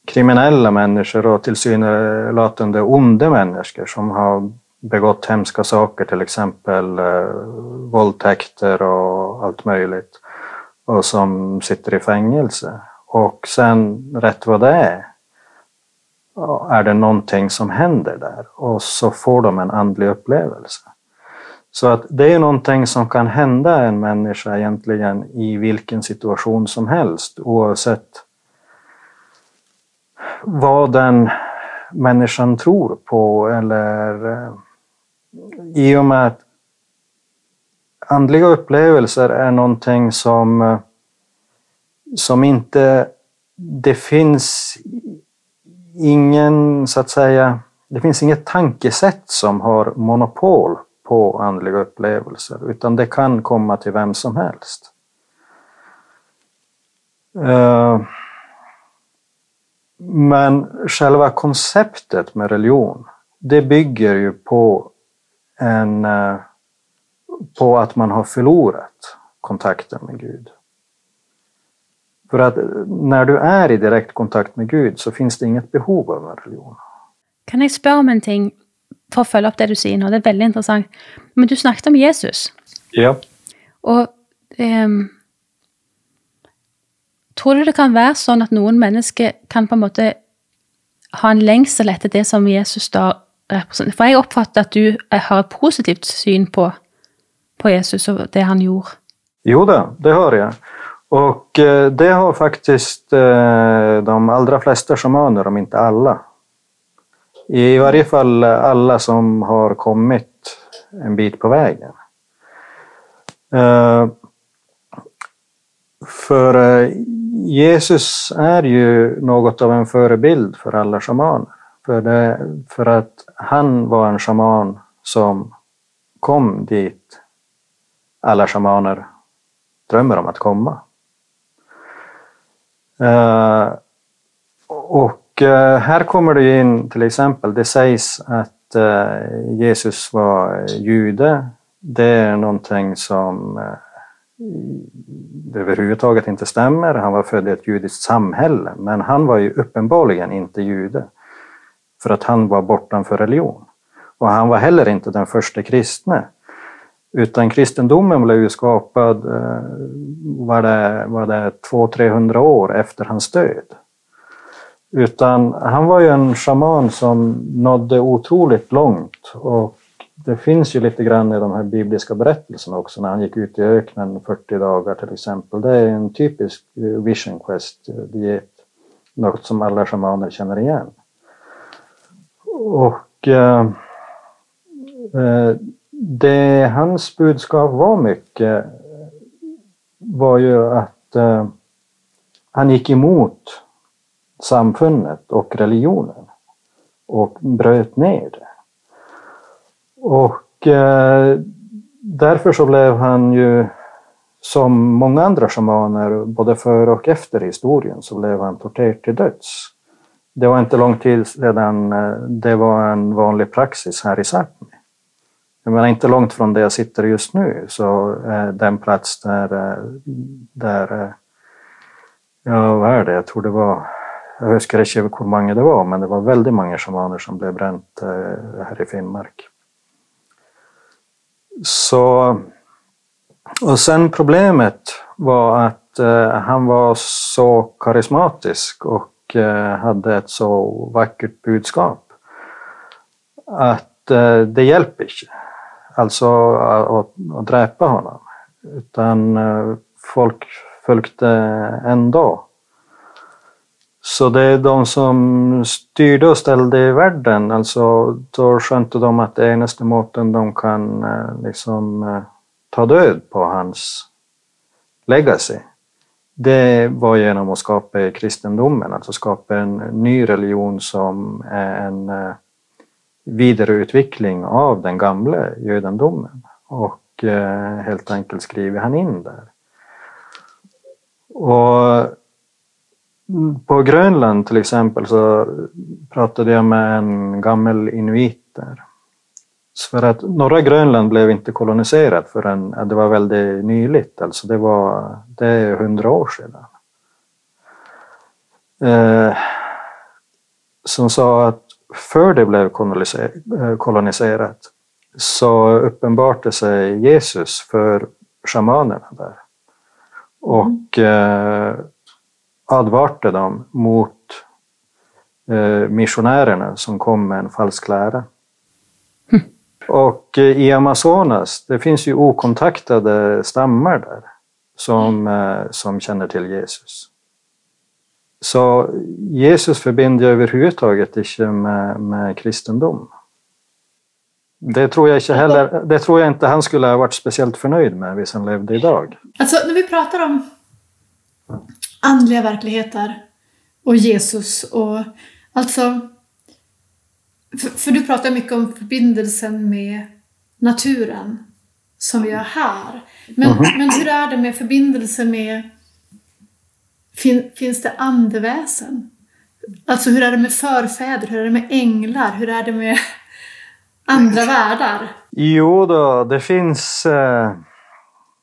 kriminella människor och tillsynelatande onda människor som har begått hemska saker, till exempel eh, våldtäkter och allt möjligt, och som sitter i fängelse. Och sen, rätt vad det är, är det någonting som händer där och så får de en andlig upplevelse. Så att det är någonting som kan hända en människa egentligen i vilken situation som helst oavsett vad den människan tror på eller eh, i och med att andliga upplevelser är någonting som, eh, som inte... Det finns ingen, så att säga, det finns inget tankesätt som har monopol på andliga upplevelser, utan det kan komma till vem som helst. Eh, men själva konceptet med religion, det bygger ju på, en, eh, på att man har förlorat kontakten med Gud. För att eh, när du är i direkt kontakt med Gud så finns det inget behov av en religion. Kan jag spørre om en ting for å følge opp det du sier nå? Det er veldig interessant. Men du snakket om Jesus. Ja. Og um, Tror du det kan være sånn at noen mennesker kan på en måte ha en lengsel etter det som Jesus da representerer? For jeg oppfatter at du har et positivt syn på, på Jesus og det han gjorde. Jo da, det har jag. Och eh, det har faktiskt eh, de allra flesta shamaner, om inte alla. I varje fall alla som har kommit en bit på vägen. Eh, för eh, Jesus är ju något av en förebild för alla shamaner. För, det, för att han var en shaman som kom dit alla shamaner drömmer om att komma. Eh, och Eh, här kommer det in till exempel, det sägs att eh, Jesus var jude. Det är någonting som eh, överhuvudtaget inte stämmer. Han var född i ett judiskt samhälle, men han var ju uppenbarligen inte jude. För att han var bortanför religion. Och han var heller inte den första kristne. Utan kristendomen blev ju skapad var det, var det 200-300 år efter hans död. Utan han var ju en shaman som nådde otroligt långt och det finns ju lite grann i de här bibliska berättelserna också när han gick ut i öknen 40 dagar till exempel. Det är en typisk eh, vision quest eh, diet. Något som alla shamaner känner igen. Och eh, eh, det hans budskap var mycket var ju att eh, han gick emot samfundet och religionen och bröt ner det. Och eh, därför så blev han ju, som många andra shamaner, både före och efter historien, så blev han torterad till döds. Det var inte lång tid sedan eh, det var en vanlig praxis här i Sápmi. Jag menar inte långt från där jag sitter just nu så eh, den plats där, eh, där eh, ja vad är det, jag tror det var, jag huskar inte hur många det var, men det var väldigt många shamaner som blev bränt eh, här i Finnmark. Så, och sen problemet var att eh, han var så karismatisk och eh, hade ett så vackert budskap att det hjälper inte. Alltså att, att dräpa honom. Utan folk följde ändå. Så det är de som styrde och ställde i världen, alltså då skönte de att det enaste måten de kan eh, liksom eh, ta död på hans legacy, det var genom att skapa kristendomen, alltså skapa en ny religion som är en eh, vidareutveckling av den gamla judendomen. Och helt enkelt skriver han in där. Och på Grönland till exempel så pratade jag med en gammal inuit där. För att norra Grönland blev inte koloniserat förrän det var väldigt nyligt, alltså det var det är hundra år sedan. Eh, som sa att för det blev koloniserat så uppenbarte sig Jesus för shamanerna där. Och eh, advarte dem mot eh, missionärerna som kom med en falsk lära. Mm. Och eh, i Amazonas, det finns ju okontaktade stammar där som, eh, som känner till Jesus. Så Jesus förbinder överhuvudtaget inte med, med kristendom. Det tror, jag inte heller, det tror jag inte han skulle ha varit speciellt förnöjd med hvis han levde idag. Alltså när vi pratar om andliga verkligheter och Jesus och alltså för, för, du pratar mycket om förbindelsen med naturen som vi har här. Men, mm -hmm. men hur är det med förbindelse med fin, Finns det andeväsen? Alltså hur är det med förfäder? Hur är det med änglar? Hur är det med andra världar? Jo då, det finns eh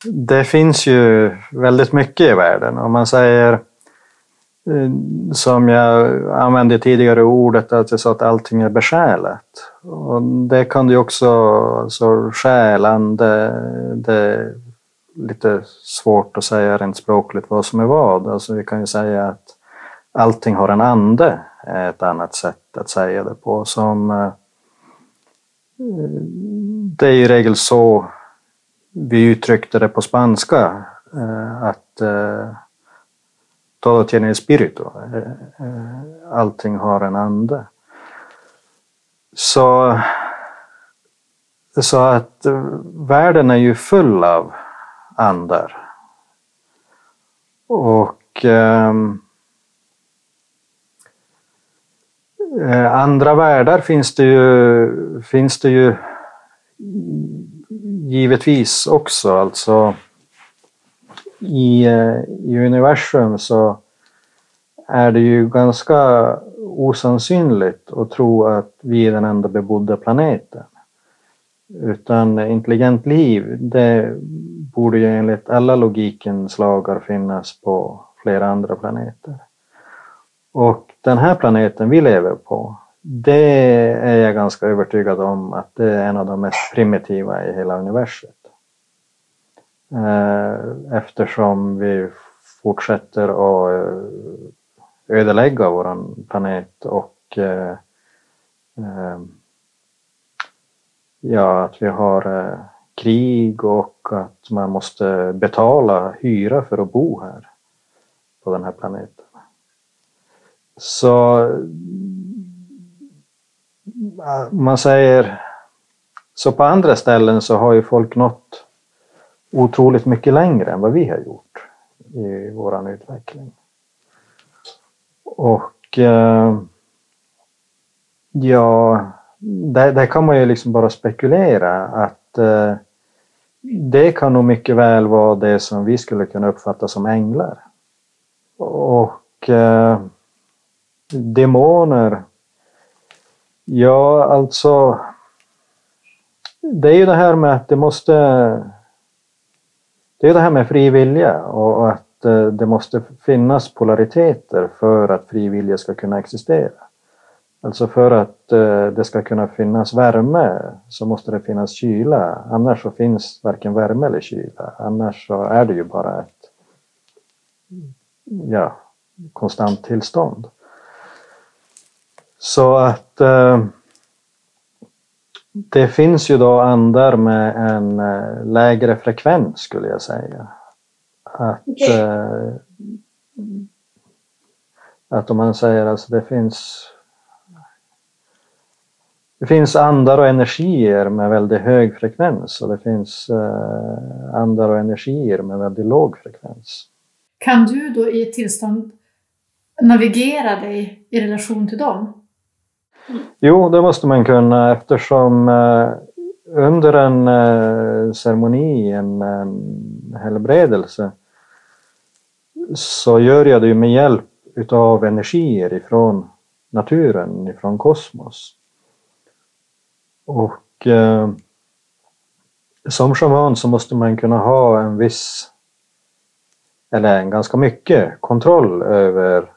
det finns ju väldigt mycket i världen. Om man säger, eh, som jag använde tidigare ordet, att jag sa att allting är besjälat. Och det kan du också, alltså själen, det är lite svårt att säga rent språkligt vad som är vad. Alltså vi kan ju säga att allting har en ande, är ett annat sätt att säga det på. Som, eh, det är i regel så vi uttryckte det på spanska eh, att eh, todo tiene espíritu. Eh, eh allting har en ande. Så, så att eh, världen är ju full av andar. Och ehm, eh, andra världar finns det ju, finns det ju givetvis också. Alltså, i, eh, I universum så är det ju ganska osannsynligt att tro att vi är den enda bebodda planeten. Utan intelligent liv, det borde ju enligt alla logikens lagar finnas på flera andra planeter. Och den här planeten vi lever på, det är jag ganska övertygad om att det är en av de mest primitiva i hela universum. Eh, eftersom vi fortsätter att eh, ödelägga vår planet och eh, ja, att vi har krig och att man måste betala hyra för att bo här på den här planeten. Så man säger så på andra ställen så har ju folk nått otroligt mycket längre än vad vi har gjort i våran utveckling. Och eh, ja, där, där, kan man ju liksom bara spekulera att eh, det kan nog mycket väl vara det som vi skulle kunna uppfatta som änglar. Och eh, demoner Ja, alltså. Det är ju det här med att det måste. Det är det här med fri vilja och att eh, det måste finnas polariteter för att fri vilja ska kunna existera. Alltså för att eh, det ska kunna finnas värme så måste det finnas kyla. Annars så finns varken värme eller kyla. Annars så är det ju bara ett ja, konstant tillstånd. Så att eh, det finns ju då andar med en eh, lägre frekvens skulle jag säga. Att, eh, att om man säger alltså det finns det finns andar och energier med väldigt hög frekvens och det finns eh, andar och energier med väldigt låg frekvens. Kan du då i ett tillstånd navigera dig i relation till dem? Jo, det måste man kunna eftersom eh, under en eh, ceremoni, en, en helbredelse, så gör jag det ju med hjälp utav energier ifrån naturen, ifrån kosmos. Och eh, som shaman så måste man kunna ha en viss, eller en ganska mycket, kontroll över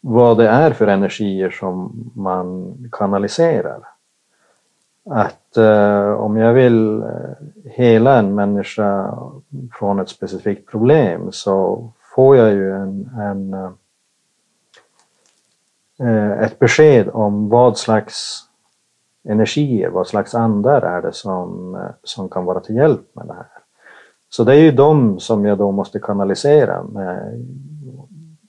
vad det är för energier som man kanaliserar. Att eh, om jag vill eh, hela en människa från ett specifikt problem så får jag ju en, en, eh, eh ett besked om vad slags energier, vad slags andar är det som, eh, som kan vara till hjälp med det här. Så det är ju de som jag då måste kanalisera med,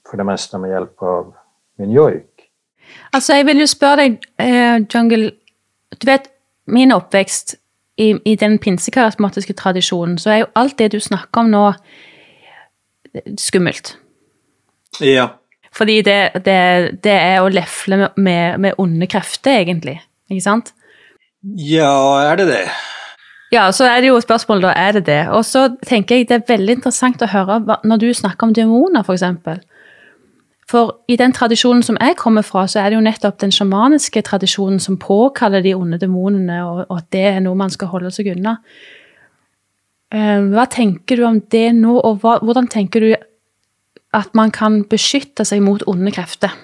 för det mesta med hjälp av min jojk. Altså, jeg vil jo spørre deg, eh, Jungle Du vet, min oppvekst i, i den pinsekarismatiske tradisjonen, så er jo alt det du snakker om nå, skummelt. Ja. Fordi det, det, det er å lefle med, med onde krefter, egentlig. Ikke sant? ja, er det det? Ja, så er det jo spørsmålet da, er det det? Og så tenker jeg det er veldig interessant å høre hva, når du snakker om demoner, eksempel. For i den tradisjonen som jeg kommer fra, så er det jo nettopp den sjamaniske tradisjonen som påkaller de onde demonene, og, og at det er noe man skal holde seg unna. Eh, hva tenker du om det nå, og hva, hvordan tenker du at man kan beskytte seg mot onde krefter?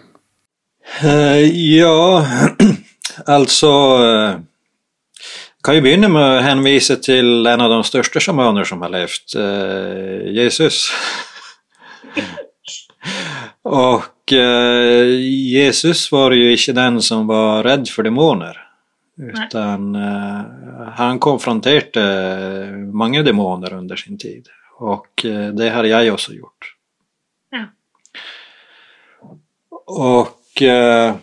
Eh, ja, (clears throat) altså eh, kan ju begynne med å henvise til en av de største shamaner som har levt, eh, Jesus. (laughs) Och eh, Jesus var ju inte den som var rädd för demoner. Utan eh, han konfronterade många demoner under sin tid. Och eh, det har jag också gjort. Ja. Och eh,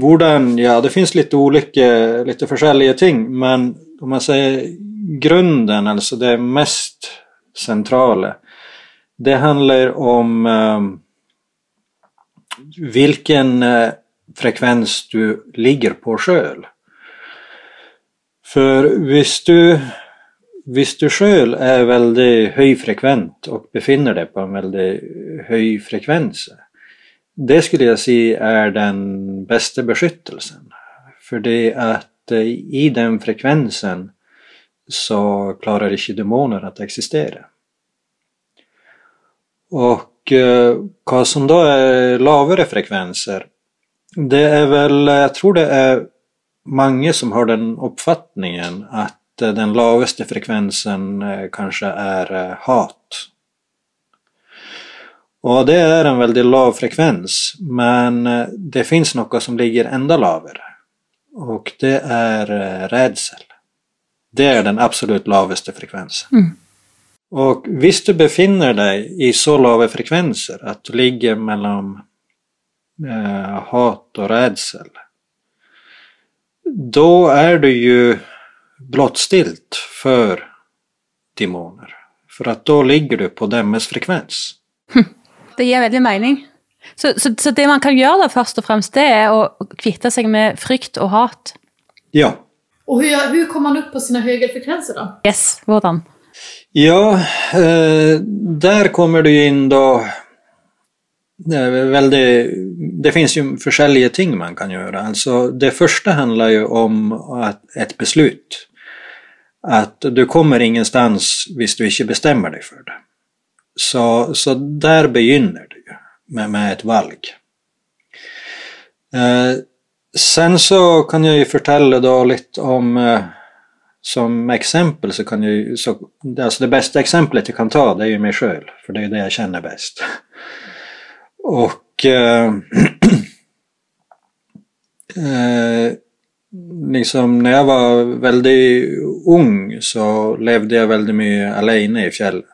hvordan, ja det finns lite olika, lite forskjellige ting, men om man säger grunden, alltså det mest centrala, det handlar om eh, vilken eh, frekvens du ligger på själv. För visst du, visst du sjøl är väldigt högfrekvent och befinner dig på en väldigt hög frekvens, det skulle jag säga är den bästa beskyttelsen. För det att eh, i den frekvensen så klarar inte demoner att existera. Och eh, vad som då är lavare frekvenser, det är väl, jag tror det är många som har den uppfattningen att eh, den lavaste frekvensen eh, kanske är eh, hat. Och det är en väldigt lav frekvens, men det finns något som ligger ända lavare. Och det är rädsel. Det är den absolut lavaste frekvensen. Mm. Och visst du befinner dig i så lava frekvenser att du ligger mellan eh, hat och rädsel, då är du ju blottstilt för demoner. För att då ligger du på deras frekvens. (laughs) Det gir veldig mening. Så, så, så det man kan gjøre da først og fremst, det er å kvitte seg med frykt og hat. Ja, Och hur, hur kommer man upp på sina högre frekvenser då? Yes, hvordan? Ja, eh, där kommer du in då eh, det, väl det finns ju försäljliga ting man kan göra. Alltså det första handlar ju om att, ett beslut. Att du kommer ingenstans om du inte bestämmer dig för det. Så, så där begynner du ju med, med ett valg. Eh, sen så kan jag ju förtälla då lite om eh, som exempel så kan jag så, alltså det bästa exemplet jag kan ta det är ju mig själv, för det är det jag känner bäst. Och eh, (clears throat) eh, liksom när jag var väldigt ung så levde jag väldigt mycket alene i fjällen.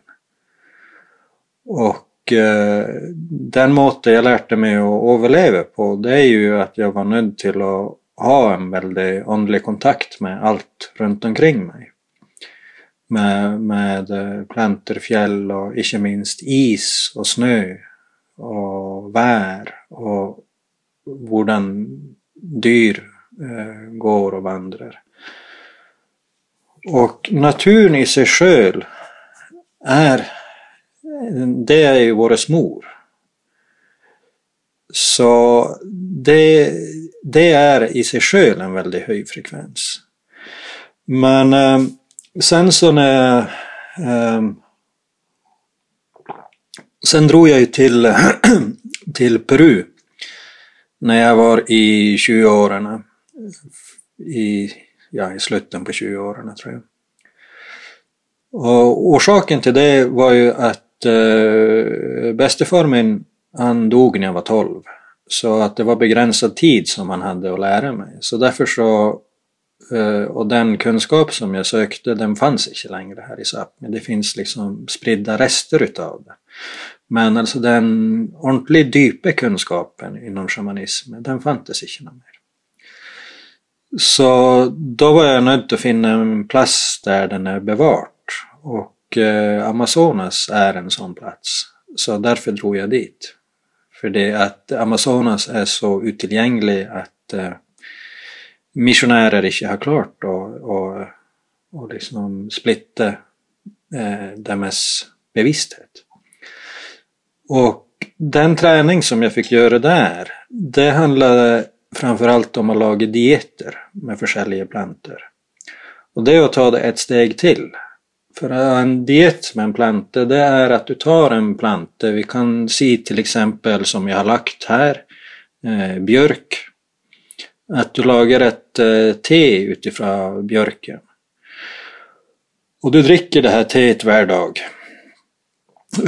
Och eh, den måten jag lärde mig att överleva på det är ju att jag var nöjd till att ha en väldigt andlig kontakt med allt runt omkring mig. Med, med eh, planter, plantor, fjäll och inte minst is och snö och vär och hur dyr eh, går och vandrar. Och naturen i sig själv är, det är ju vår mor. Så det, det är i sig själv en väldigt hög frekvens. Men eh, sen så när eh, Sen drog jag ju till, (clears throat) till Peru när jag var i 20-åren. I, ja, i slutet på 20-åren tror jag. Och orsaken till det var ju att eh, bästefar min, han dog när jag var 12. Så att det var begränsad tid som han hade att lära mig. Så därför så, eh, och den kunskap som jag sökte den fanns inte längre här i Sápmi. Det finns liksom spridda rester utav det. Men alltså den ordentligt djupa kunskapen inom shamanismen, den fanns inte mer. Så då var jag nöjd att finna en plats där den är bevart och eh, Amazonas är en sån plats. Så därför drog jag dit. För det att Amazonas är så utillgänglig att eh, missionärer inte har klart och, och, och liksom splitta eh, deras bevissthet. Och den träning som jag fick göra där, det handlade framförallt om att laga dieter med försäljliga plantor. Och det är att ta det ett steg till. För en diet med en planta, det är att du tar en planta, vi kan se till exempel som jag har lagt här, eh, björk. Att du lagar ett eh, te utifrån björken. Och du dricker det här teet varje dag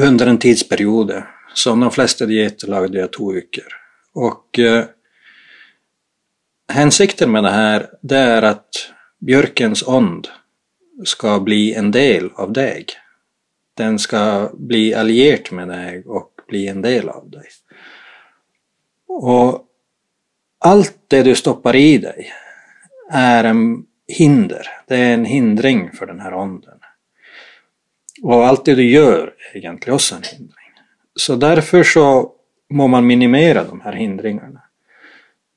under en tidsperiod. Som de flesta dieter lagade jag två veckor. Och eh, hänsikten med det här, det är att björkens ond ska bli en del av dig. Den ska bli allierad med dig och bli en del av dig. Och allt det du stoppar i dig är en hinder, det är en hindring för den här onden. Och allt det du gör är egentligen också en hindring. Så därför så må man minimera de här hindringarna.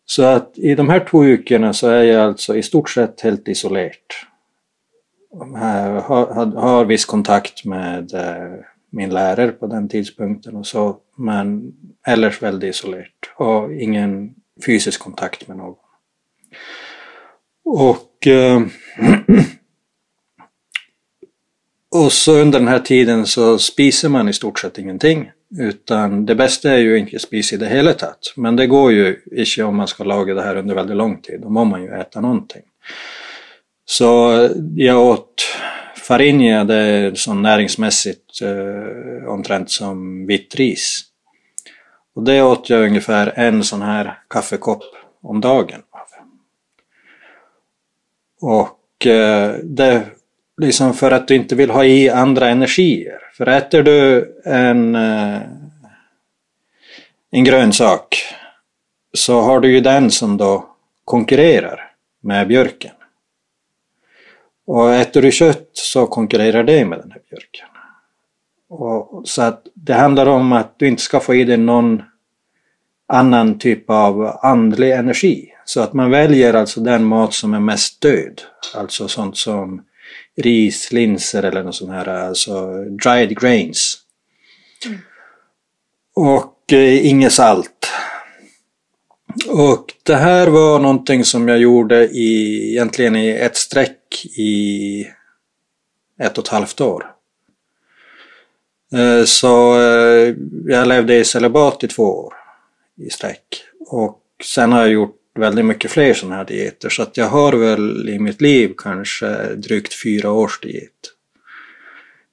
Så att i de här två veckorna så är jag alltså i stort sett helt isolerad. Har, har, viss kontakt med eh, min lärare på den tidpunkten och så, men ellers väldigt isolerat och ingen fysisk kontakt med någon. Och eh, (clears throat) Och så under den här tiden så spiser man i stort sett ingenting. Utan det bästa är ju inte att spisa i det hela tatt. Men det går ju inte om man ska laga det här under väldigt lång tid. Då må man ju äta någonting. Så eh, jag åt farinja, det är så näringsmässigt eh, omtrent som vitt ris. Och det åt jag ungefär en sån här kaffekopp om dagen. Och eh, det liksom för att du inte vill ha i andra energier. För äter du en, eh, en grönsak så har du ju den som då konkurrerar med björken. Och äter du kött så konkurrerar det med den här björken. Och, så att det handlar om att du inte ska få i dig någon annan typ av andlig energi. Så att man väljer alltså den mat som är mest död. Alltså sånt som ris, linser eller något sånt här, alltså dried grains. Mm. Och eh, inget salt. Och det här var någonting som jag gjorde i, egentligen i ett streck i ett och ett halvt år. Eh, så eh, jag levde i celibat i två år i sträck. Och sen har jag gjort väldigt mycket fler sådana här dieter så att jag har väl i mitt liv kanske drygt fyra års diet.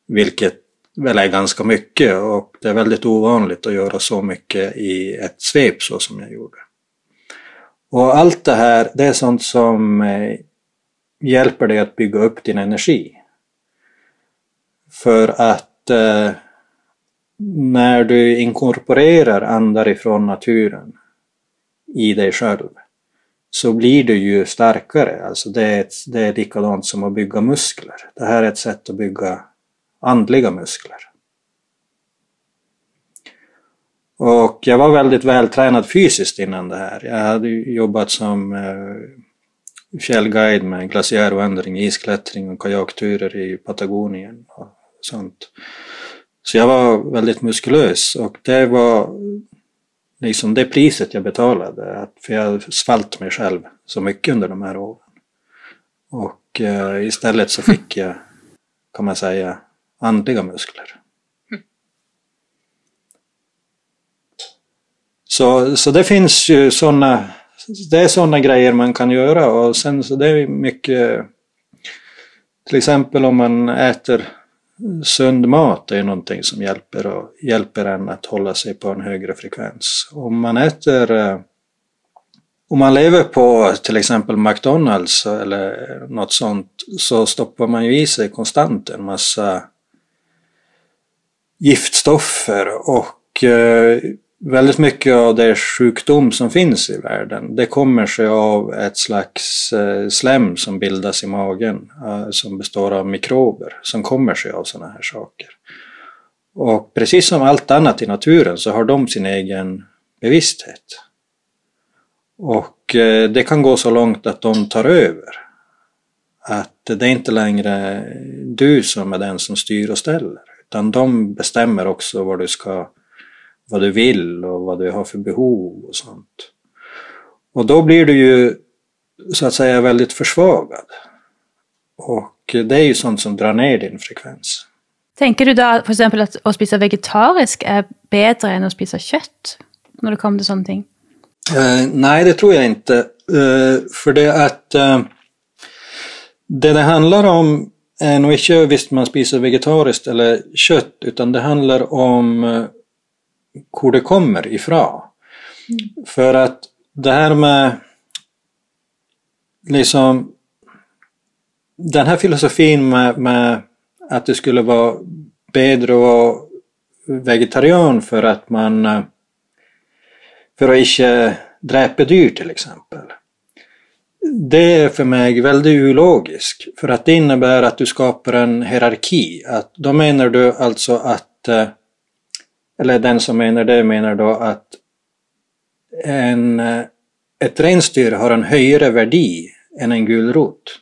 Vilket väl är ganska mycket och det är väldigt ovanligt att göra så mycket i ett svep så som jag gjorde. Och allt det här, det är sånt som eh, hjälper dig att bygga upp din energi. För att eh, när du inkorporerar andar ifrån naturen i dig själv så blir du ju starkare. Alltså det, är ett, det är likadant som att bygga muskler. Det här är ett sätt att bygga andliga muskler. Och jag var väldigt vältränad fysiskt innan det här. Jag hade jobbat som eh, fjällguide med glaciärvandring, isklättring och kajakturer i Patagonien och sånt. Så jag var väldigt muskulös och det var liksom det priset jag betalade. För jag svalt mig själv så mycket under de här åren. Och eh, istället så fick jag, kan man säga, andliga muskler. Så, så det finns ju sådana det är sådana grejer man kan göra och sen så det är mycket till exempel om man äter sund mat är någonting som hjälper, och, hjälper en att hålla sig på en högre frekvens. Om man äter eh, om man lever på till exempel McDonalds eller något sånt så stoppar man ju i sig konstant en massa giftstoffer och eh, väldigt mycket av det sjukdom som finns i världen det kommer sig av ett slags eh, slem som bildas i magen eh, som består av mikrober som kommer sig av sådana här saker. Och precis som allt annat i naturen så har de sin egen bevissthet. Och eh, det kan gå så långt att de tar över. Att det är inte längre du som är den som styr och ställer utan de bestämmer också vad du ska vad du vill och vad du har för behov och sånt. Och då blir du ju så att säga väldigt försvagad. Och det är ju sånt som drar ner din frekvens. Tänker du då för exempel att att spisa vegetariskt är bättre än att spisa kött? När det kommer till sånt? Uh, nej, det tror jag inte. Uh, för det att uh, det det handlar om är nog inte visst man spiser vegetariskt eller kött utan det handlar om hur det kommer ifrån. Mm. För att det här med liksom den här filosofin med, med att det skulle vara bättre att vara vegetarian för att man för att inte dräpa dyr till exempel. Det är för mig väldigt ologiskt för att det innebär att du skapar en hierarki. Att, då menar du alltså att eller den som menar det menar då att en, eh, ett rensdyr har en högre värde än en gulrot.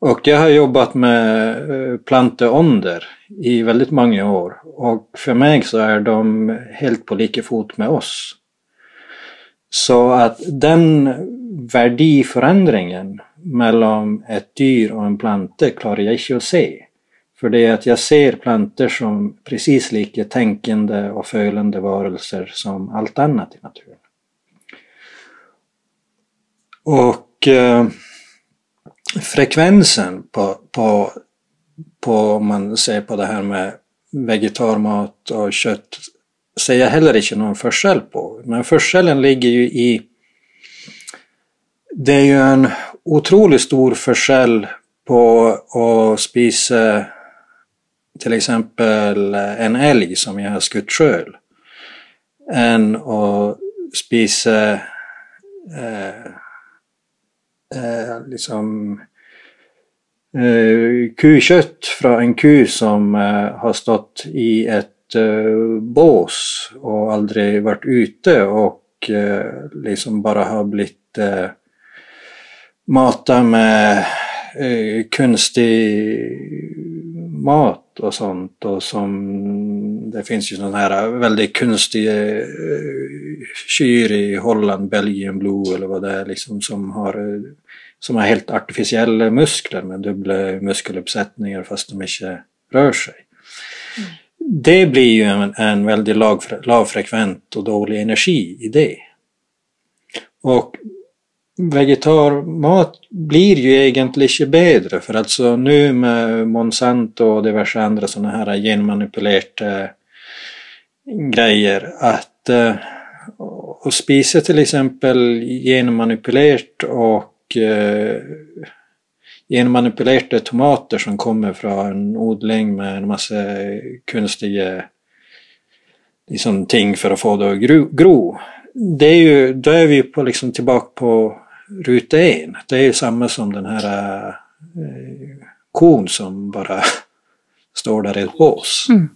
Och jag har jobbat med eh, planteonder i väldigt många år och för mig så är de helt på lika fot med oss. Så att den värdeförändringen mellan ett dyr och en plante klarar jag inte att se. För det är att jag ser planter som precis lika tänkande och fölande varelser som allt annat i naturen. Och eh, frekvensen på, på, på, om man ser på det här med vegetarmat och kött, ser jag heller inte någon förskäll på. Men förskällen ligger ju i det är ju en otroligt stor förskäll på att spisa till exempel en älg som jag har skutt själv. Än att spisa eh, eh, liksom eh, kukött från en ku som eh, har stått i ett eh, bås och aldrig varit ute och eh, liksom bara har blivit eh, matad med eh, konstig mat och sånt och som det finns ju sådana här väldigt konstiga uh, kyr i Holland, Belgien Blue eller vad det är liksom som har som har helt artificiella muskler med dubbla muskeluppsättningar fast de inte rör sig. Mm. Det blir ju en, en väldigt lag, lagfrekvent och dålig energi i det. Och vegetarmat blir ju egentligen inte bättre för alltså nu med Monsanto och diverse andra sådana här genmanipulerade grejer att eh, och spisa till exempel genmanipulerat och eh, genmanipulerade tomater som kommer från en odling med en massa konstiga liksom, ting för att få det att gro. gro. Det är ju, då är vi på, liksom, tillbaka på ruta en. Det är ju samma som den här eh, kon som bara (laughs) står där i ett bås. Mm.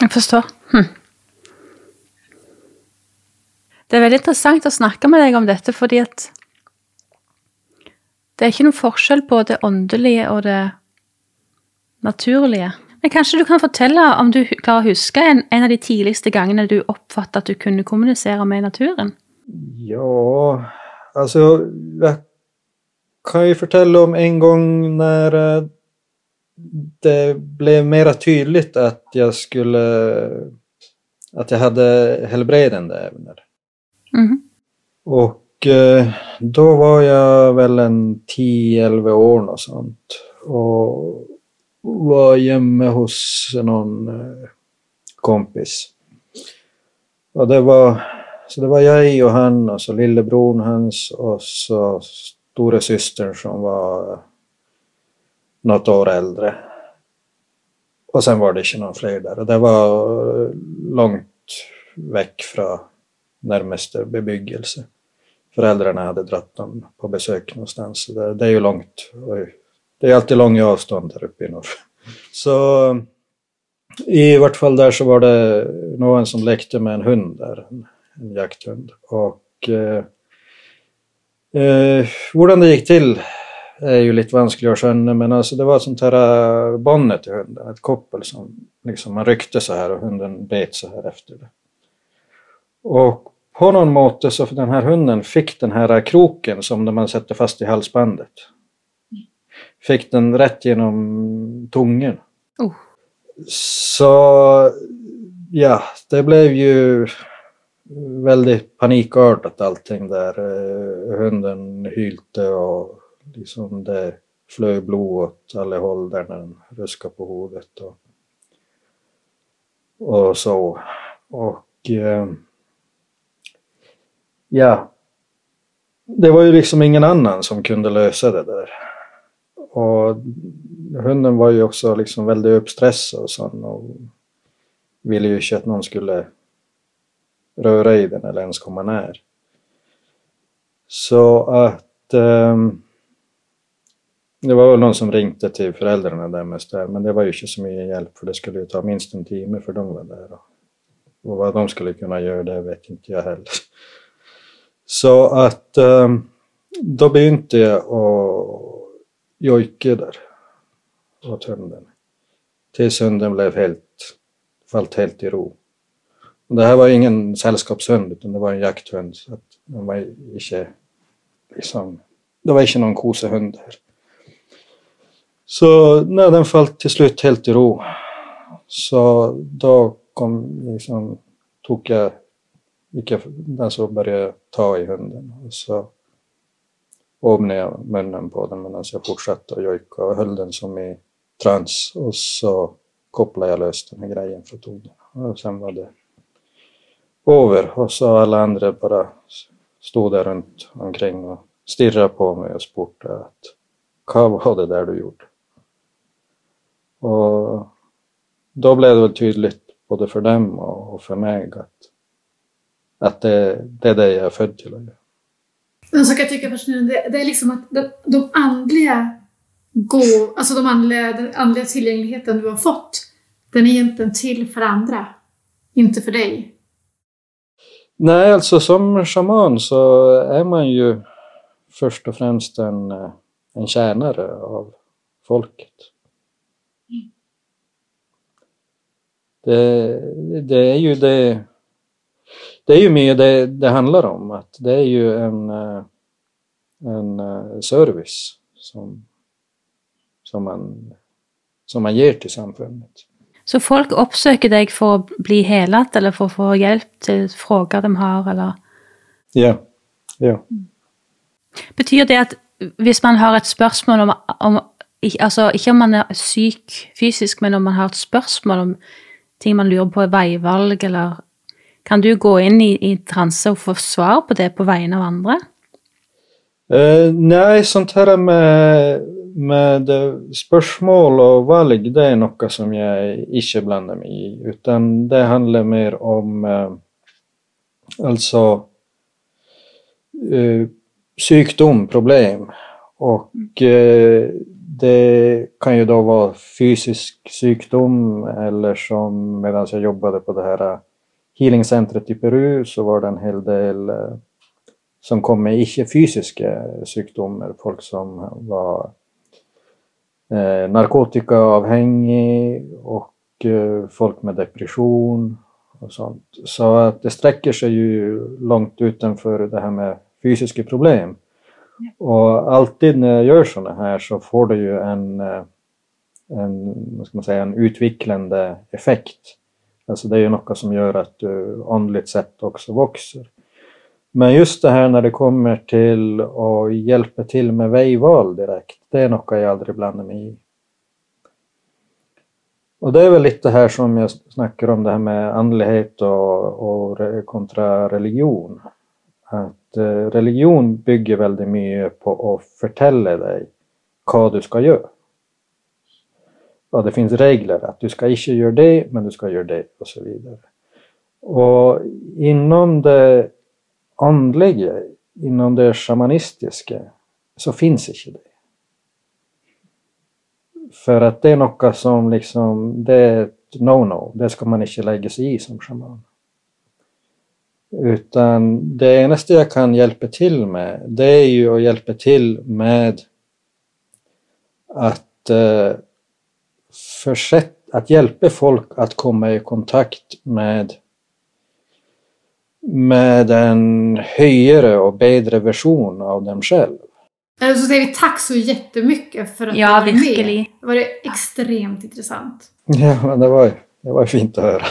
Jag förstår. Hm. Det är väldigt intressant att snacka med dig om detta för att det är inte någon skillnad på det andliga och det naturliga. Men kanskje du kan fortelle om du klarer å huske en, en av de tidligste gangene du oppfattet at du kunne kommunisere med naturen? Ja, alltså jag kan ju fortelle om en gång när eh, det blev mera tydligt att jag skulle att jag hade helbredande ämnen. Mhm. Och eh, då var jag väl en 10-11 år och sånt. Och var hemma hos någon eh, kompis. Och det var, så det var jag och han och så lillebror hans och så stora systern som var eh, något år äldre. Och sen var det inte någon fler där och det var eh, långt väck från närmaste bebyggelse. Föräldrarna hade dratt dem på besök någonstans. Det, det är ju långt. Det är alltid långa avstånd där uppe i norr. Så i vart fall där så var det någon som lekte med en hund där, en, en jakthund. Och eh, eh, hur det gick till är ju lite vanskligt att skönja men alltså det var ett sånt här eh, bonnet till hunden, ett koppel som liksom man ryckte så här och hunden bet så här efter det. Och på någon måte så den här hunden fick den här kroken som man sätter fast i halsbandet. Fick den rätt genom tungen. Oh. Så ja, det blev ju väldigt panikartat allting där. Eh, Hunden hylte och liksom det flög blod åt alla håll där när den ruskade på huvudet och, och så. Och eh, ja, det var ju liksom ingen annan som kunde lösa det där. Och hunden var ju också liksom väldigt uppstressad och sån och ville ju inte att någon skulle röra i den eller ens komma när. Så att um, det var väl någon som ringde till föräldrarna där mest där, men det var ju inte så mycket hjälp för det skulle ju ta minst en timme för de var där. Och, och vad de skulle kunna göra det vet inte jag heller. Så att um, då begynte jag att Jojke där åt hunden. Tills hunden blev helt, fallit helt i ro. Och det här var ingen sällskapshund utan det var en jakthund. Så att den var inte, liksom, det var inte någon kosehund där. Så när den föll till slut helt i ro så då kom liksom, tog jag, gick jag, alltså började ta i hunden och så öppnade jag munnen på den medan jag fortsatte att jojka och höll den som i trans och så kopplade jag lös den här grejen från tonen. Och sen var det över och så alla andra bara stod där runt omkring och stirrade på mig och spurtade att vad var det där du gjorde? Och då blev det väl tydligt både för dem och för mig att, att det, det är det jag är född till att göra. En sak jag tycker är fascinerande, det, är liksom att de, andliga gå, alltså de andliga, den andliga tillgängligheten du har fått, den är egentligen till för andra, inte för dig. Nej, alltså som shaman så är man ju först och främst en, en tjänare av folket. Det, det är ju det det är ju mer det det handlar om, att det är ju en, en service som, som, man, som man ger till samfundet. Så folk oppsøker deg for å bli helet, eller for å få hjelp til frågor de har, eller Ja. ja. Betyr det at hvis man har et spørsmål om, om Altså ikke om man er syk fysisk, men om man har et spørsmål om ting man lurer på, veivalg, eller kan du gå inn i, i transe og få svar på det på vegne av andre? Uh, nei, sånt her med, med eh, spørsmål og valg, det er noe som jeg ikke blander meg i. Utan det handler mer om eh, eh, uh, altså uh, sykdom, problem. Och eh, det kan ju då vara fysisk sjukdom eller som medan jag jobbade på det här healingcentret i Peru så var det en hel del eh, som kom med icke-fysiska sjukdomar. Folk som var eh, narkotikaavhängig och eh, folk med depression och sånt. Så att det sträcker sig ju långt utanför det här med fysiska problem. Och alltid när jag gör sådana här så får det ju en, en, vad ska man säga, en utvecklande effekt. Alltså det är ju något som gör att du andligt sett också växer. Men just det här när det kommer till att hjälpa till med vägval direkt, det är något jag aldrig blandar mig i. Och det är väl lite här som jag snackar om det här med andlighet och, och kontra religion. Att eh, religion bygger väldigt mycket på att förtälla dig vad du ska göra. Och det finns regler att du ska inte göra det, men du ska göra det och så vidare. Och inom det andliga, inom det shamanistiska, så finns inte det. För att det är något som liksom, det är ett no-no, det ska man inte lägga sig i som shaman. Utan det enaste jag kan hjälpa till med, det är ju att hjälpa till med att eh, försätt, att hjälpa folk att komma i kontakt med med en högre och bättre version av dem själv. Eh, Så säger vi tack så jättemycket för att Ja, du var med. Det var extremt intressant. Ja, men det var, det var fint att höra.